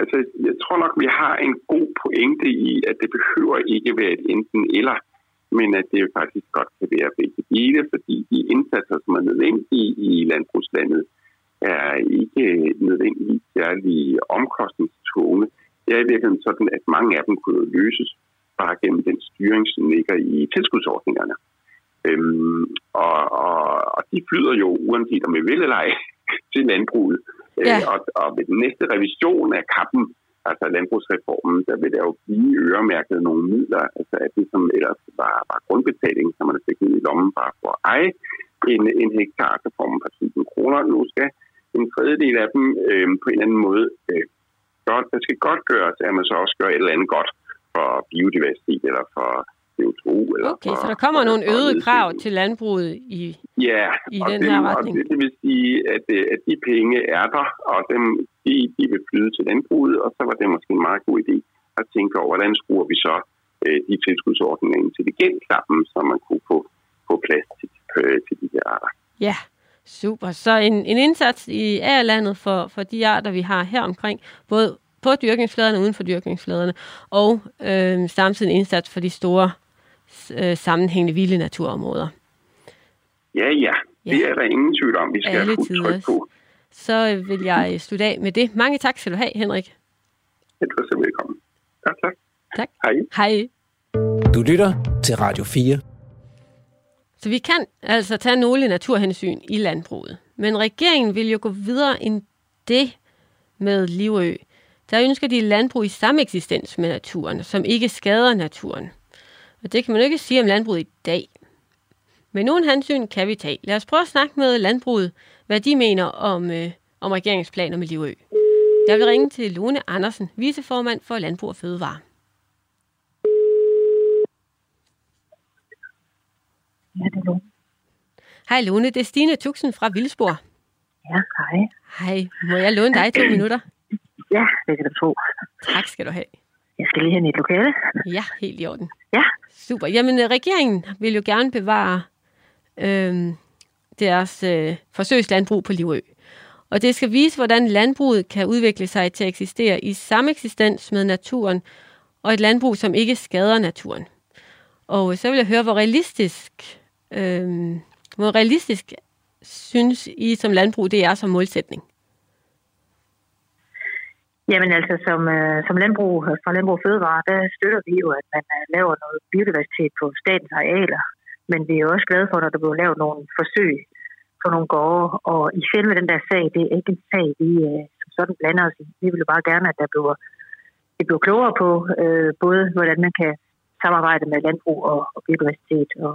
Speaker 10: altså, jeg tror nok, vi har en god pointe i, at det behøver ikke være et enten eller, men at det faktisk godt kan være begge dele, fordi de indsatser, som er nødvendige i landbrugslandet, er ikke nødvendigvis særlig omkostningstunge. Det er i virkeligheden sådan, at mange af dem kunne løses bare gennem den styring, som ligger i tilskudsordningerne. Øhm, og, og, og de flyder jo, uanset om vi vil eller ej, til landbruget. Øh, ja. Og, og ved den næste revision af kappen, altså landbrugsreformen, der vil der jo blive øremærket nogle midler, altså at det som ellers var, var grundbetaling, som man fik ned i lommen bare for at eje en, en hektar, så får man par tusind kroner. Nu skal en tredjedel af dem øh, på en eller anden måde øh, godt, det skal godt gøres, at man så også gør et eller andet godt for biodiversitet eller for CO2. Eller
Speaker 2: Okay,
Speaker 10: for,
Speaker 2: så der kommer
Speaker 10: for-
Speaker 2: nogle øgede krav til landbruget i...
Speaker 10: Ja,
Speaker 2: i den
Speaker 10: dem,
Speaker 2: her retning.
Speaker 10: det, det vil sige, at, øh, at de penge er der, og dem, de, de vil flyde til landbruget, og så var det måske en meget god idé at tænke over, hvordan skruer vi så øh, de tilskudsordninger intelligent sammen, så man kunne få, få plads til, øh, til de her arter.
Speaker 2: Ja, super. Så en, en indsats i A-landet for, for de arter, vi har her omkring, både på dyrkningsfladerne uden for dyrkningsfladerne, og øh, samtidig en indsats for de store øh, sammenhængende vilde naturområder.
Speaker 10: Ja, ja, det
Speaker 2: Ja.
Speaker 10: er der ingen tvivl om, vi skal
Speaker 2: Alle
Speaker 10: have tryk på.
Speaker 2: Så øh, vil jeg slutte af med det. Mange tak skal du have, Henrik.
Speaker 10: Du er så velkommen. Tak, tak.
Speaker 2: Tak.
Speaker 10: Hej.
Speaker 2: Hej.
Speaker 1: Du lytter til Radio 4.
Speaker 2: Så vi kan altså tage nogle naturhensyn i landbruget. Men regeringen vil jo gå videre end det med Livø. Der ønsker de landbrug i samme eksistens med naturen, som ikke skader naturen. Og det kan man jo ikke sige om landbruget i dag. Men nogle hensyn kan vi tage. Lad os prøve at snakke med landbruget, hvad de mener om, øh, om regeringsplaner med Livø. Jeg vil ringe til Lone Andersen, viceformand for Landbrug og Fødevare.
Speaker 11: Ja, det er Lone.
Speaker 2: Hej Lone, det er Stine Tuxen fra Vildsborg.
Speaker 11: Ja, hej.
Speaker 2: Hej, må jeg låne dig to minutter?
Speaker 11: Ja, det kan du tro.
Speaker 2: Tak skal du have.
Speaker 11: Jeg skal lige hen i et lokale.
Speaker 2: Ja, helt i orden.
Speaker 11: Ja.
Speaker 2: Super. Jamen, øh, regeringen vil jo gerne bevare øh, deres øh, forsøgslandbrug på Livø. Og det skal vise, hvordan landbruget kan udvikle sig til at eksistere i samme eksistens med naturen, og et landbrug, som ikke skader naturen. Og så vil jeg høre, hvor realistisk, øh, hvor realistisk synes I som landbrug, det er som målsætning?
Speaker 11: Jamen altså, som, øh, som landbrug fra Landbrug Fødevare, der støtter vi jo, at man øh, laver noget biodiversitet på statens arealer. Men vi er jo også glade for, når der bliver lavet nogle forsøg på nogle gårde. Og i selve den der sag, det er ikke en sag, vi øh, som sådan blander os i. Vi vil jo bare gerne, at der bliver, det bliver klogere på, øh, både hvordan man kan samarbejde med landbrug og, og biodiversitet. Og,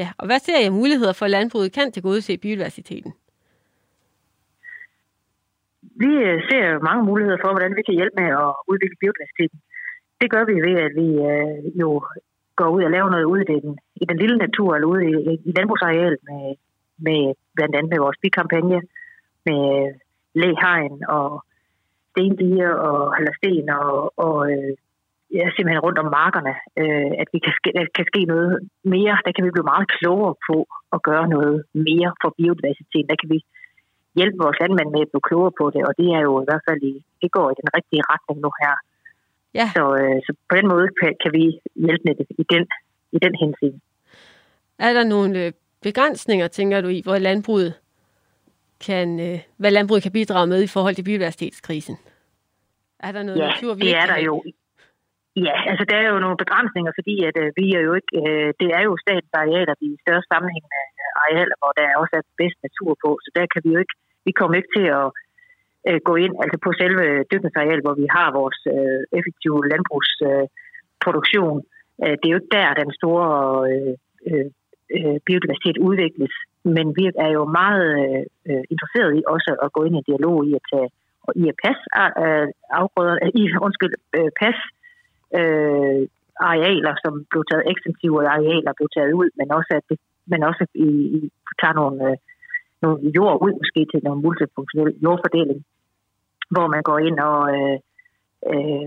Speaker 2: Ja, og hvad ser I muligheder for, at landbruget kan tilgodese biodiversiteten?
Speaker 11: Vi øh, ser jo mange muligheder for, hvordan vi kan hjælpe med at udvikle biodiversiteten. Det gør vi ved, at vi øh, jo går ud og laver noget ude i den, i den lille natur, eller ude i, i landbrugsarealet med, med blandt andet med vores bikampagne, med øh, læhegn og stendiger og hallersten og, og øh, ja, simpelthen rundt om markerne, øh, at vi kan ske, at kan ske noget mere. Der kan vi blive meget klogere på at gøre noget mere for biodiversiteten. Der kan vi hjælpe vores landmænd med at blive klogere på det, og det er jo i hvert fald i, det går i den rigtige retning nu her.
Speaker 2: Ja.
Speaker 11: Så, øh, så på den måde kan, kan vi hjælpe med det i den, i den hensyn.
Speaker 2: Er der nogle øh, begrænsninger, tænker du i, hvor landbruget kan, øh, hvad landbruget kan bidrage med i forhold til biodiversitetskrisen? Er der noget
Speaker 11: Ja,
Speaker 2: natur, vi
Speaker 11: det er der jo. Ja, altså der er jo nogle begrænsninger, fordi at øh, vi er jo ikke, øh, det er jo statens arealer, de større sammenhængende øh, arealer, hvor der også er bedst natur på, så der kan vi jo ikke, vi kommer ikke til at øh, gå ind altså på selve dyrkningsareal, hvor vi har vores øh, effektive landbrugsproduktion. Øh, det er jo ikke der, den store øh, øh, øh, biodiversitet udvikles, men vi er jo meget øh, interesseret i også at gå ind i en dialog i at tage og i at passe øh, afgrøder, øh, i, undskyld, øh, passe øh, arealer, som blev taget ekstensive arealer blev taget ud, men også at det, men også i, i tager nogle, øh, nogle jord ud måske til noget multifunktionel jordfordeling, hvor man går ind og øh, øh,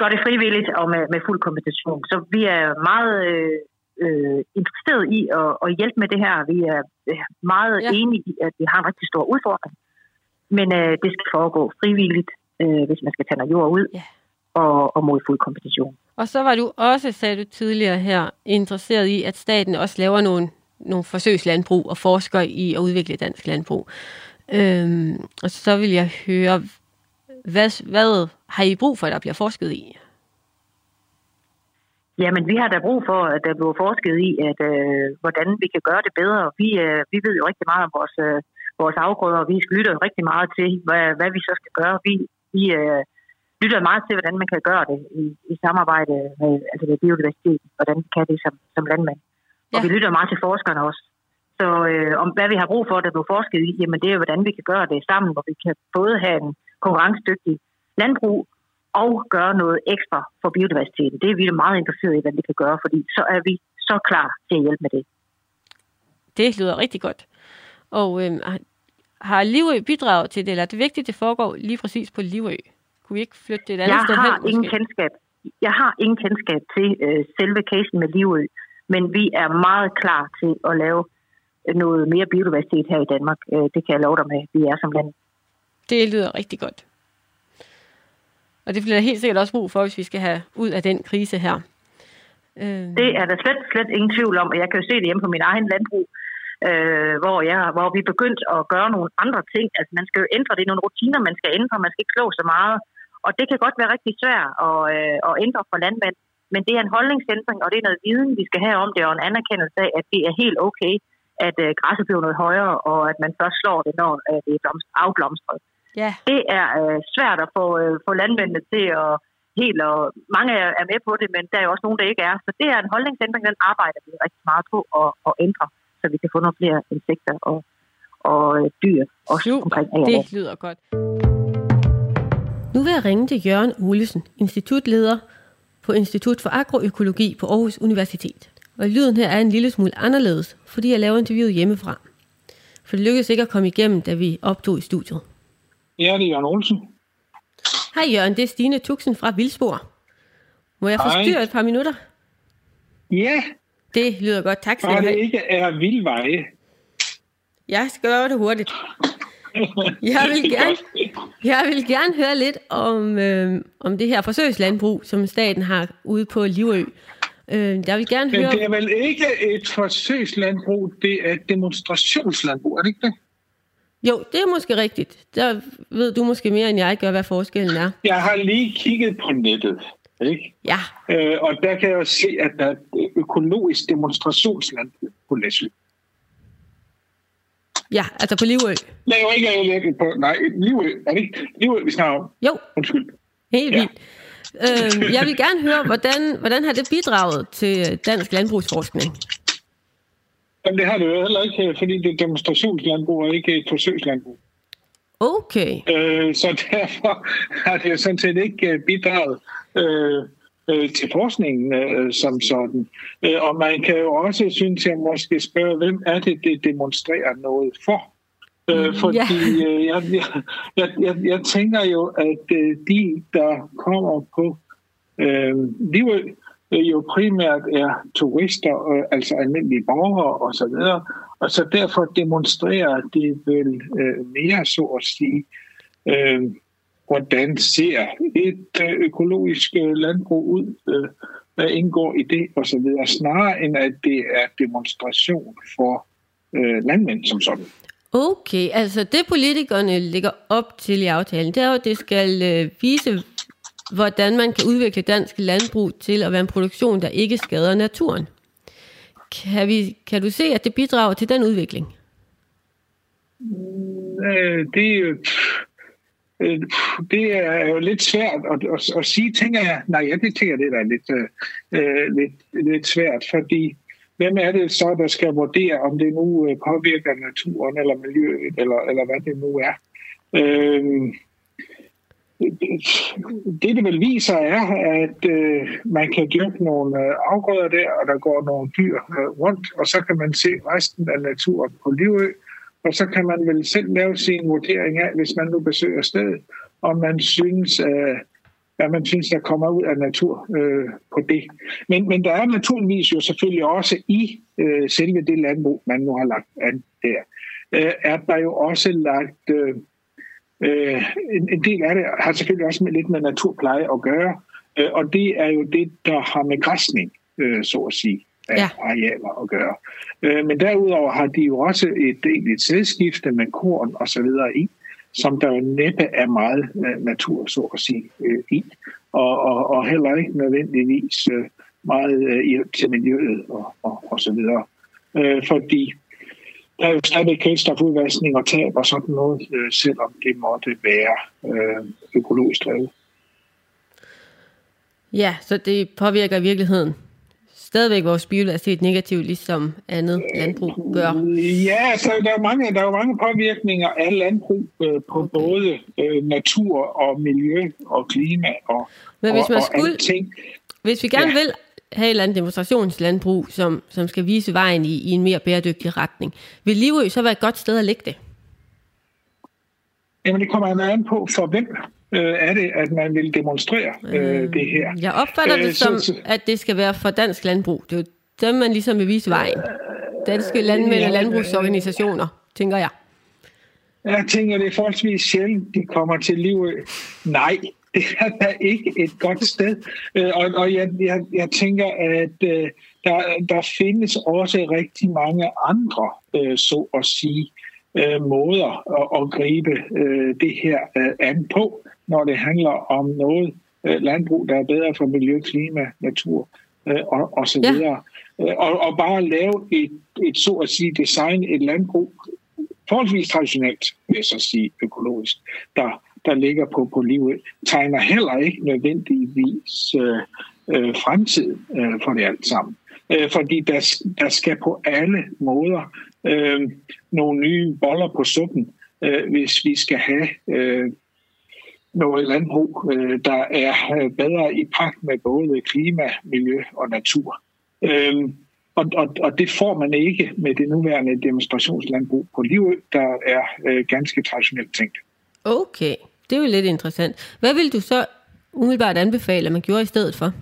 Speaker 11: gør det frivilligt og med, med fuld kompensation. Så vi er meget øh, øh, interesseret i at, at hjælpe med det her. Vi er øh, meget ja. enige i, at vi har en rigtig stor udfordring, men øh, det skal foregå frivilligt, øh, hvis man skal tage noget jord ud.
Speaker 2: Ja
Speaker 11: og, og mod fuld kompensation.
Speaker 2: Og så var du også, sagde du tidligere her, interesseret i, at staten også laver nogle, nogle forsøgslandbrug og forsker i at udvikle dansk landbrug. Øhm, og så vil jeg høre, hvad, hvad har I brug for, at der bliver forsket i?
Speaker 11: Jamen, vi har da brug for, at der bliver forsket i, at øh, hvordan vi kan gøre det bedre. Vi, øh, vi ved jo rigtig meget om vores, øh, vores afgrøder, og vi lytter rigtig meget til, hvad, hvad vi så skal gøre. Vi, vi øh, lytter meget til, hvordan man kan gøre det i, i samarbejde med, altså med biodiversiteten, hvordan vi kan det som, som landmand. Ja. Og vi lytter meget til forskerne også. Så øh, om hvad vi har brug for, at der bliver forsket i, jamen det er, hvordan vi kan gøre det sammen, hvor vi kan både have en konkurrencedygtig landbrug, og gøre noget ekstra for biodiversiteten. Det er vi meget interesserede i, hvad vi kan gøre, fordi så er vi så klar til at hjælpe med det.
Speaker 2: Det lyder rigtig godt. Og øhm, har Livø bidraget til det, eller er det vigtigt, at det foregår lige præcis på Livø? Kunne vi ikke flytte det et andet
Speaker 11: jeg
Speaker 2: sted
Speaker 11: har
Speaker 2: hen?
Speaker 11: ingen
Speaker 2: måske?
Speaker 11: kendskab. Jeg har ingen kendskab til øh, selve casen med Livø, men vi er meget klar til at lave noget mere biodiversitet her i Danmark. Øh, det kan jeg love dig med, vi er som land.
Speaker 2: Det lyder rigtig godt. Og det bliver der helt sikkert også brug for, hvis vi skal have ud af den krise her. Øh,
Speaker 11: Det er der slet, slet ingen tvivl om, og jeg kan jo se det hjemme på min egen landbrug, øh, hvor, jeg, hvor vi er begyndt at gøre nogle andre ting. Altså man skal jo ændre, det er nogle rutiner, man skal ændre, man skal ikke klå så meget. Og det kan godt være rigtig svært at, øh, at ændre for landmænd, men det er en holdningsændring, og det er noget viden, vi skal have om det, og en anerkendelse af, at det er helt okay, at øh, græsset bliver noget højere, og at man først slår det, når øh, det er blomst- afblomstret.
Speaker 2: Ja.
Speaker 11: Det er øh, svært at få, øh, få landmændene til at helt, og mange er, er med på det, men der er jo også nogen, der ikke er. Så det er en holdningsændring, den arbejder vi rigtig meget på at, at ændre, så vi kan få nogle flere insekter og, og øh, dyr også
Speaker 2: Super,
Speaker 11: omkring
Speaker 2: det lyder godt. Nu vil jeg ringe til Jørgen Olesen, institutleder på Institut for Agroøkologi på Aarhus Universitet. Og lyden her er en lille smule anderledes, fordi jeg laver interviewet hjemmefra. For det lykkedes ikke at komme igennem, da vi optog i studiet.
Speaker 12: Ja, det er Jørgen Olsen.
Speaker 2: Hej Jørgen, det er Stine Tuxen fra Vildspor. Må jeg
Speaker 12: Hej.
Speaker 2: forstyrre et par minutter?
Speaker 12: Ja,
Speaker 2: Det lyder godt, tak skal du
Speaker 12: det
Speaker 2: have.
Speaker 12: ikke er vildveje.
Speaker 2: Jeg skal gøre det hurtigt. Jeg vil gerne, jeg vil gerne høre lidt om, øh, om det her forsøgslandbrug, som staten har ude på Livø. Øh, jeg vil gerne
Speaker 12: Men
Speaker 2: høre...
Speaker 12: det er vel ikke et forsøgslandbrug, det er et demonstrationslandbrug, er det ikke det?
Speaker 2: Jo, det er måske rigtigt. Der ved du måske mere, end jeg gør, hvad forskellen er.
Speaker 12: Jeg har lige kigget på nettet, ikke?
Speaker 2: Ja,
Speaker 12: Øh, og der kan jeg jo se, at der er et økologisk demonstrationslandbrug på Læsø.
Speaker 2: Ja, altså på Livø.
Speaker 12: Nej, jo ikke lægger på. Nej, Livø. Er det ikke Livø, vi snakker om?
Speaker 2: Jo.
Speaker 12: Undskyld.
Speaker 2: Helt
Speaker 12: Ja.
Speaker 2: vildt. Øh, jeg vil gerne høre, hvordan, hvordan har det bidraget til dansk landbrugsforskning?
Speaker 12: Jamen, det har det jo heller ikke, fordi det er demonstrationslandbrug og ikke et forsøgslandbrug.
Speaker 2: Okay.
Speaker 12: Øh, så derfor har det jo sådan set ikke øh, bidraget øh, øh, til forskningen øh, som sådan. Øh, og man kan jo også, synes jeg, måske spørge, hvem er det, det demonstrerer noget for? Øh, fordi øh, jeg, jeg, jeg, jeg, tænker jo, at øh, de, der kommer på øh, Livø, øh, jo primært er turister, øh, altså almindelige borgere og så videre, og så derfor demonstrerer det vel øh, mere, så at sige, øh, hvordan ser et øh, økologisk øh, landbrug ud, øh, hvad indgår i det og så videre, snarere end at det er demonstration for landmænd som sådan.
Speaker 2: Okay, altså det politikerne lægger op til i aftalen, det er jo, at det skal vise, hvordan man kan udvikle dansk landbrug til at være en produktion, der ikke skader naturen. Kan, vi, kan du se, at det bidrager til den udvikling?
Speaker 12: Det, øh, det er jo lidt svært at, at, at sige, tænker jeg. Nej, jeg det tænker det er lidt, øh, lidt, lidt svært, fordi hvem er det så, der skal vurdere, om det nu øh, påvirker naturen eller miljøet, eller, eller hvad det nu er. Øh, det, det vel viser, er, at øh, man kan dyrke nogle øh, afgrøder der, og der går nogle dyr øh, rundt, og så kan man se resten af naturen på Livø, og så kan man vel selv lave sin vurdering af, hvis man nu besøger stedet, om man synes, øh, hvad man synes, der kommer ud af natur øh, på det. Men, men der er naturligvis jo selvfølgelig også i øh, selve det landbrug, man nu har lagt an der, øh, er der jo også lagt... Øh, Øh, en, en del af det har selvfølgelig også med lidt med naturpleje at gøre, øh, og det er jo det, der har med græsning, øh, så at sige, af
Speaker 2: Ja.
Speaker 12: arealer at gøre. Øh, men derudover har de jo også et et sædskifte med korn og så videre i, som der jo næppe er meget øh, natur, så at sige, øh, i, og, og, og heller ikke nødvendigvis øh, meget øh, hjælp til miljøet og, og, og så videre. Øh, fordi der er jo stadig kvælstofudvaskning og tab og sådan noget, øh, selvom det måtte være øh, økologisk drevet.
Speaker 2: Ja, så det påvirker i virkeligheden stadigvæk vores biodiversitet negativt, ligesom andet landbrug gør?
Speaker 12: Ja, så der er mange, der er mange påvirkninger af landbrug øh, på okay. både øh, natur og miljø og klima og,
Speaker 2: Men hvis man
Speaker 12: og,
Speaker 2: skulle,
Speaker 12: og alting.
Speaker 2: Hvis vi gerne ja. vil have et eller andet demonstrationslandbrug, som, som skal vise vejen i, i en mere bæredygtig retning, vil Livø så være et godt sted at lægge det?
Speaker 12: Jamen, det kommer an på, for hvem øh, er det, at man vil demonstrere øh, det her.
Speaker 2: Jeg opfatter det
Speaker 12: Øh,
Speaker 2: som,
Speaker 12: så-
Speaker 2: at det skal være for dansk landbrug. Det er jo dem, man ligesom vil vise vejen. Danske landmænd og landbrugsorganisationer, tænker jeg.
Speaker 12: Jeg tænker, det er forholdsvis sjældent, de kommer til Livø. Nej, det er da ikke et godt sted. Øh, Og, og jeg, jeg, jeg tænker, at øh, der, der findes også rigtig mange andre, øh, så at sige, øh, måder at, at gribe øh, det her øh, an på, når det handler om noget øh, landbrug, der er bedre for miljø, klima, natur øh, og, og så
Speaker 2: Ja.
Speaker 12: videre. Øh, Og, og bare lave et, et, så at sige, design, et landbrug, forholdsvis traditionelt, vil jeg så sige økologisk, der, der ligger på, på livet, tegner heller ikke nødvendigvis øh, øh, fremtid øh, for det alt sammen. Øh, fordi der, der skal på alle måder øh, nogle nye boller på suppen, øh, hvis vi skal have øh, noget landbrug, øh, der er øh, bedre i pagt med både klima, miljø og natur. Øh, og, og, og det får man ikke med det nuværende demonstrationslandbrug på Livø, der er ganske traditionelt tænkt.
Speaker 2: Okay, det er jo lidt interessant. Hvad vil du så umiddelbart anbefale, at man gjorde i stedet for?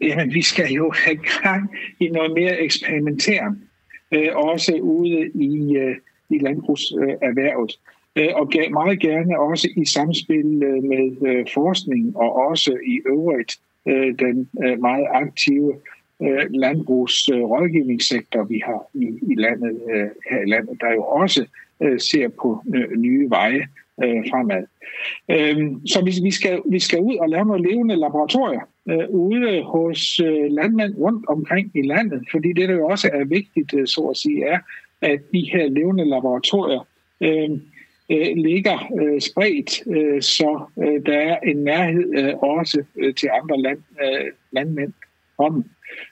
Speaker 12: Jamen, vi skal jo have gang i noget mere eksperimenteren, øh, også ude i, øh, i landbrugserhvervet. Øh, og meget gerne også i samspil øh, med øh, forskning og også i øvrigt den meget aktive landbrugsrådgivningssektor, vi har i, landet her i landet, der jo også ser på nye veje fremad. Øhm, så vi, vi, skal, vi skal ud og lave nogle levende laboratorier ude hos landmænd rundt omkring i landet, fordi det, der jo også er vigtigt, så at sige, er, at de her levende laboratorier øh, øh, ligger øh, spredt, øh, så øh, der er en nærhed øh, også øh, til andre land, øh, landmænd om.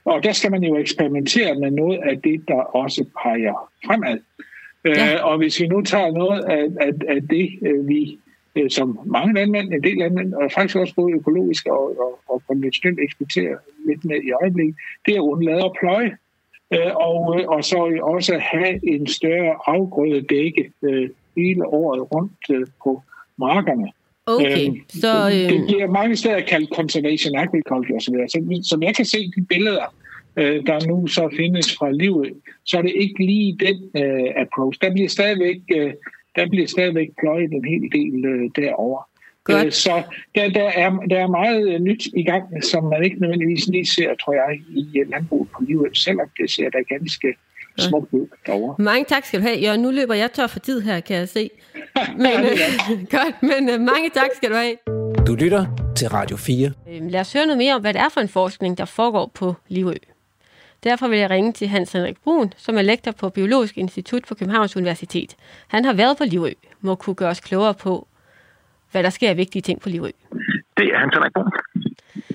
Speaker 12: Og der skal man jo eksperimentere med noget af det, der også peger fremad. Ja. Øh, og hvis vi nu tager noget af, af, af det, øh, vi øh, som mange landmænd, en del landmænd, og faktisk også både økologisk og, og, og konventionelt eksporterer lidt med i øjeblikket, det er undlade at pløje. Øh, og, og så også have en større afgrødedække øh, hele året rundt øh, på markerne.
Speaker 2: Okay,
Speaker 12: Øhm,
Speaker 2: så,
Speaker 12: Det
Speaker 2: øh,
Speaker 12: bliver mange steder kaldt conservation agriculture osv. Så, som jeg kan se de billeder, øh, der nu så findes fra livet, så er det ikke lige den øh, approach. Der bliver stadigvæk, øh, der bliver stadigvæk pløjet en hel del øh, derovre.
Speaker 2: Godt.
Speaker 12: Øh, så der, der, er, der er meget øh, nyt i gang, som man ikke nødvendigvis lige ser, tror jeg, i landbruget på livet, selvom det ser da ganske smukt ud derovre.
Speaker 2: mange tak skal du have. Jørgen, nu løber jeg tør for tid her, kan jeg se. Men, godt, men øh, mange tak skal du have.
Speaker 1: Du lytter til Radio 4.
Speaker 2: Øh, Lad os høre noget mere om, hvad det er for en forskning, der foregår på Livø. Derfor vil jeg ringe til Hans Henrik Brun, som er lektor på Biologisk Institut på Københavns Universitet. Han har været på Livø, må kunne gøre os klogere på, hvad der sker af vigtige ting på Livø.
Speaker 13: Det er Hans Henrik Brun.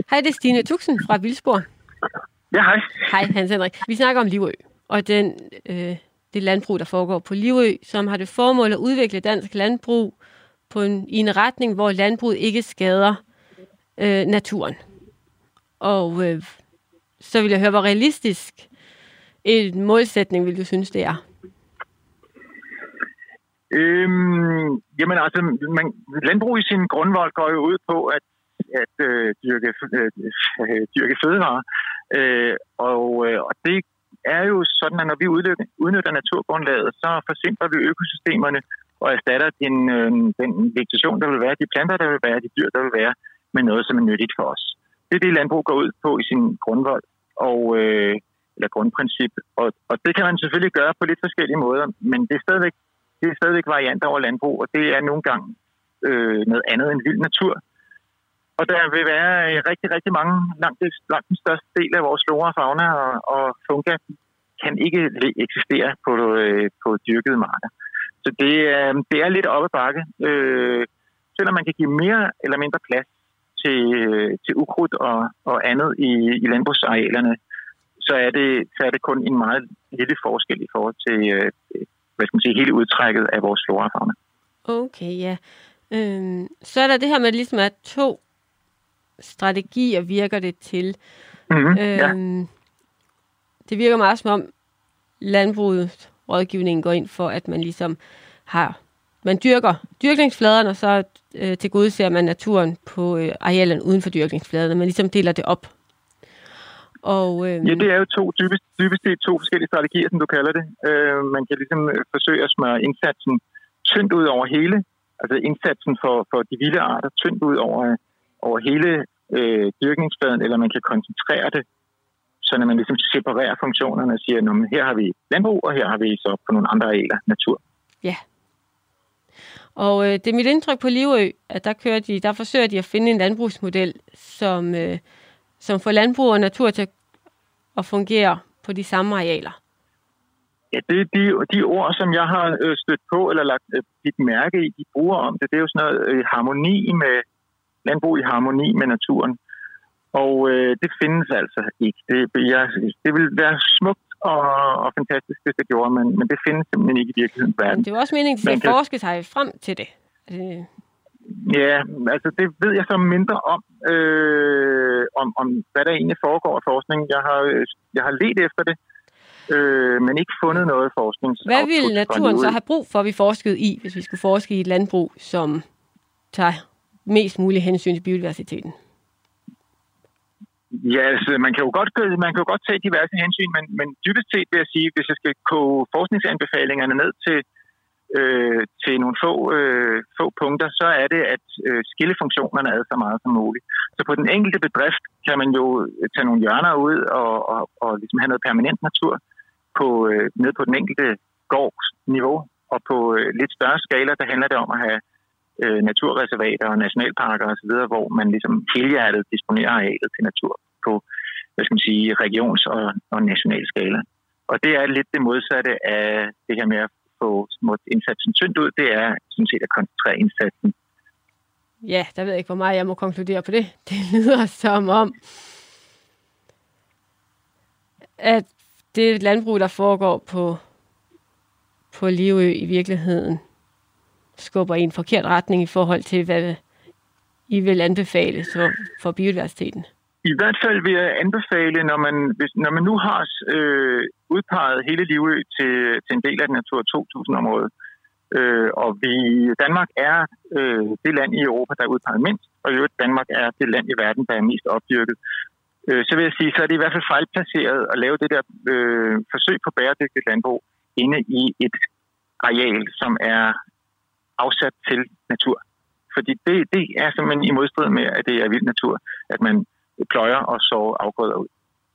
Speaker 2: Hej, det er Stine Tuxen fra Vildspor.
Speaker 13: Ja, hej.
Speaker 2: Hej, Hans Henrik. Vi snakker om Livø, og den, øh, det landbrug, der foregår på Livø, som har det formål at udvikle dansk landbrug på en, i en retning, hvor landbruget ikke skader øh, naturen. Og øh, så vil jeg høre, hvor realistisk en målsætning vil du synes, det er?
Speaker 13: Øhm, jamen altså, man, landbrug i sin grundvold går jo ud på at, at øh, dyrke, øh, dyrke fødevarer. Øh, og, øh, og det er jo sådan, at når vi udnytter, naturgrundlaget, så forsimpler vi økosystemerne og erstatter den, øh, den vegetation, der vil være, de planter, der vil være, de dyr, der vil være, med noget, som er nyttigt for os. Det er det, landbrug går ud på i sin grundvold. Og, øh, eller grundprincip. Og, og det kan man selvfølgelig gøre på lidt forskellige måder, men det er stadigvæk, det er stadigvæk varianter over landbrug, og det er nogle gange øh, noget andet end vild natur. Og der vil være øh, rigtig, rigtig mange, langt, langt den største del af vores flora, fauna og, og funka, kan ikke eksistere på, øh, på dyrkede marker. Så det, øh, det er lidt oppe bakke. Øh, selvom man kan give mere eller mindre plads, til, øh, til ukrudt og, og andet i, i landbrugsarealerne, så er, det, så er det kun en meget lille forskel i forhold til øh, hvad skal man sige, hele udtrækket af vores flora fauna.
Speaker 2: Okay, ja. Øhm, så er der det her med, ligesom at to strategier virker det til.
Speaker 13: Mm-hmm,
Speaker 2: øhm,
Speaker 13: ja.
Speaker 2: Det virker meget som om landbruget, rådgivningen går ind for, at man ligesom har, man dyrker dyrkningsfladerne, og så øh, til gode ser man naturen på øh, arealerne uden for dyrkningsfladerne. Man ligesom deler det op. Og, øh,
Speaker 13: Ja, det er jo to, dybest, dybest set to forskellige strategier, som du kalder det. Øh, man kan ligesom øh, forsøge at smøre indsatsen tyndt ud over hele, altså indsatsen for, for de vilde arter tyndt ud over, over hele øh, dyrkningsfladen, eller man kan koncentrere det, så man ligesom separerer funktionerne og siger, at her har vi landbrug, og her har vi så på nogle andre arealer natur.
Speaker 2: Ja. Og øh, det er mit indtryk på Livø, at der, kører de, der forsøger de at finde en landbrugsmodel, som, øh, som får landbrug og natur til at fungere på de samme arealer.
Speaker 13: Ja, det er de, de ord, som jeg har øh, stødt på eller lagt øh, dit mærke i, de bruger om det. Det er jo sådan noget øh, harmoni med landbrug i harmoni med naturen. Og øh, det findes altså ikke. Det, jeg, det vil være smukt og, og fantastisk, hvis det gjorde, men, men det findes simpelthen ikke i virkelighedens verden.
Speaker 2: Men det er jo også meningen, at
Speaker 13: Man kan-
Speaker 2: forske sig frem til det. Øh,
Speaker 13: Ja, altså det ved jeg så mindre om, øh, om, om hvad der egentlig foregår i forskning. Jeg har, jeg har let efter det, øh, men ikke fundet noget forskning.
Speaker 2: Hvad ville naturen så have brug for, at vi forskede i, hvis vi skulle forske i et landbrug, som tager mest muligt hensyn til biodiversiteten?
Speaker 13: Ja, altså, man kan jo godt, man kan jo godt tage diverse hensyn, men, men dybest set vil jeg sige, hvis jeg skal koge forskningsanbefalingerne ned til, øh, til nogle få, øh, få punkter, så er det at øh, skille funktionerne ad så meget som muligt. Så på den enkelte bedrift kan man jo tage nogle hjørner ud og, og, og ligesom have noget permanent natur på, øh, ned på den enkelte gårdsniveau, og på øh, lidt større skala, der handler det om at have øh, naturreservater og nationalparker osv., hvor man ligesom helhjertet disponerer arealet til natur på, hvad skal man sige, regions- og, og national skala. Og det er lidt det modsatte af det her med at få småt indsatsen tyndt ud, det er sådan set at koncentrere indsatsen.
Speaker 2: Ja, der ved jeg ikke, hvor meget jeg må konkludere på det. Det lyder som om, at det landbrug, der foregår på, på Livø i virkeligheden, skubber i en forkert retning i forhold til, hvad I vil anbefale for, for biodiversiteten.
Speaker 13: I hvert fald vil jeg anbefale, når man, hvis, når man nu har øh, udpeget hele Livø til, til en del af Natur 2000-området, øh, og vi, Danmark er øh, det land i Europa, der er udpeget mindst, og i øvrigt Danmark er det land i verden, der er mest opdyrket, øh, så vil jeg sige, så er det i hvert fald fejlplaceret at lave det der øh, forsøg på bæredygtigt landbrug inde i et areal, som er afsat til natur. Fordi det, det er simpelthen i modstrid med, at det er vild natur, at man pløjer og så afgrøder ud.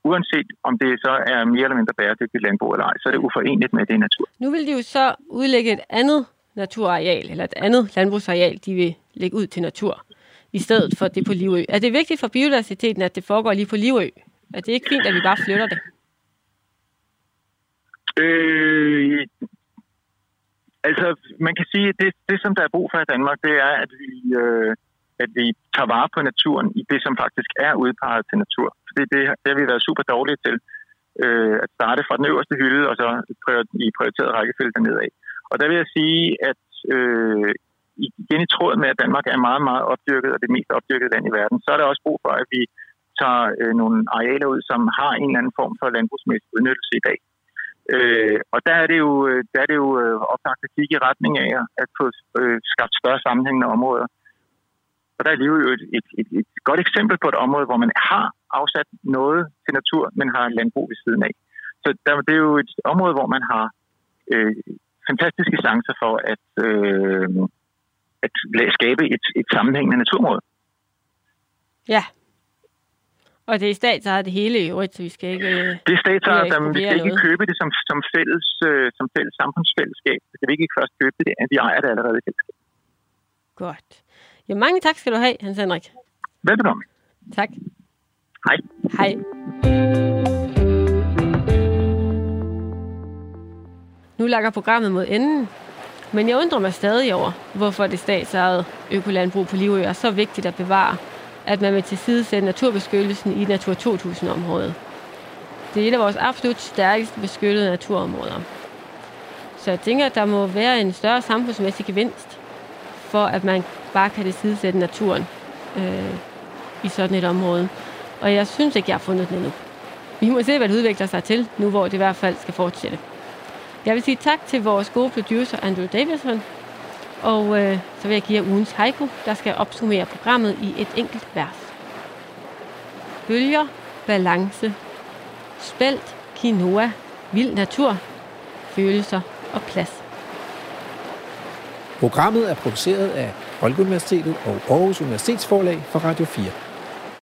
Speaker 13: Uanset om det så er mere eller mindre bæredygtigt landbrug eller ej, så er det uforenligt med det natur.
Speaker 2: Nu vil de jo så udlægge et andet naturareal, eller et andet landbrugsareal, de vil lægge ud til natur, i stedet for det på Livø. Er det vigtigt for biodiversiteten, at det foregår lige på Livø? Er det ikke fint, at vi bare flytter det?
Speaker 13: Øh, altså, man kan sige, at det, det, som der er brug for i Danmark, det er, at vi, øh, at vi tager vare på naturen i det, som faktisk er udpeget til natur. Fordi det, det har vi været super dårlige til. Øh, at starte fra den øverste hylde, og så i prioriteret rækkefølge dernede af. Og der vil jeg sige, at øh, igen i tråd med, at Danmark er meget, meget opdyrket, og det mest opdyrkede land i verden, så er der også brug for, at vi tager øh, nogle arealer ud, som har en eller anden form for landbrugsmæssig udnyttelse i dag. Øh, og der er det jo, øh, der er det jo øh, oplagt at kigge i retning af at få øh, skabt større sammenhængende områder. Og der er lige jo et, et, et, et godt eksempel på et område, hvor man har afsat noget til natur, men har landbrug ved siden af. Så der, det er jo et område, hvor man har øh, fantastiske chancer for at, øh, at skabe et, et sammenhængende naturområde.
Speaker 2: Ja. Og det er statsejet det hele i øvrigt, så vi skal ikke... øh,
Speaker 13: Det er statsejet, der vi skal ikke
Speaker 2: noget.
Speaker 13: købe det som, som, fælles, øh, som fælles samfundsfællesskab. Så kan vi ikke først købe det, vi ejer det allerede i.
Speaker 2: Godt. Ja, mange tak skal du have, Hans Henrik.
Speaker 13: Velbekomme.
Speaker 2: Tak.
Speaker 13: Hej.
Speaker 2: Hej. Nu lakker programmet mod enden, men jeg undrer mig stadig over, hvorfor det statsejede økolandbrug på Livø er så vigtigt at bevare, at man vil tilsidesætte naturbeskyttelsen i Natur 2000-området. Det er et af vores absolut stærkest beskyttede naturområder. Så jeg tænker, at der må være en større samfundsmæssig gevinst for, at man bare kan tilsidesætte naturen øh, i sådan et område. Og jeg synes ikke, jeg har fundet den endnu. Vi må se, hvad det udvikler sig til, nu hvor det i hvert fald skal fortsætte. Jeg vil sige tak til vores gode producer, Andrew Davidson. Og øh, så vil jeg give jer ugens haiku, der skal opsummere programmet i et enkelt vers. Bølger, balance, spelt, quinoa, vild natur, følelser og plads.
Speaker 1: Programmet er produceret af Folkeuniversitetet og Aarhus Universitetsforlag for Radio 4.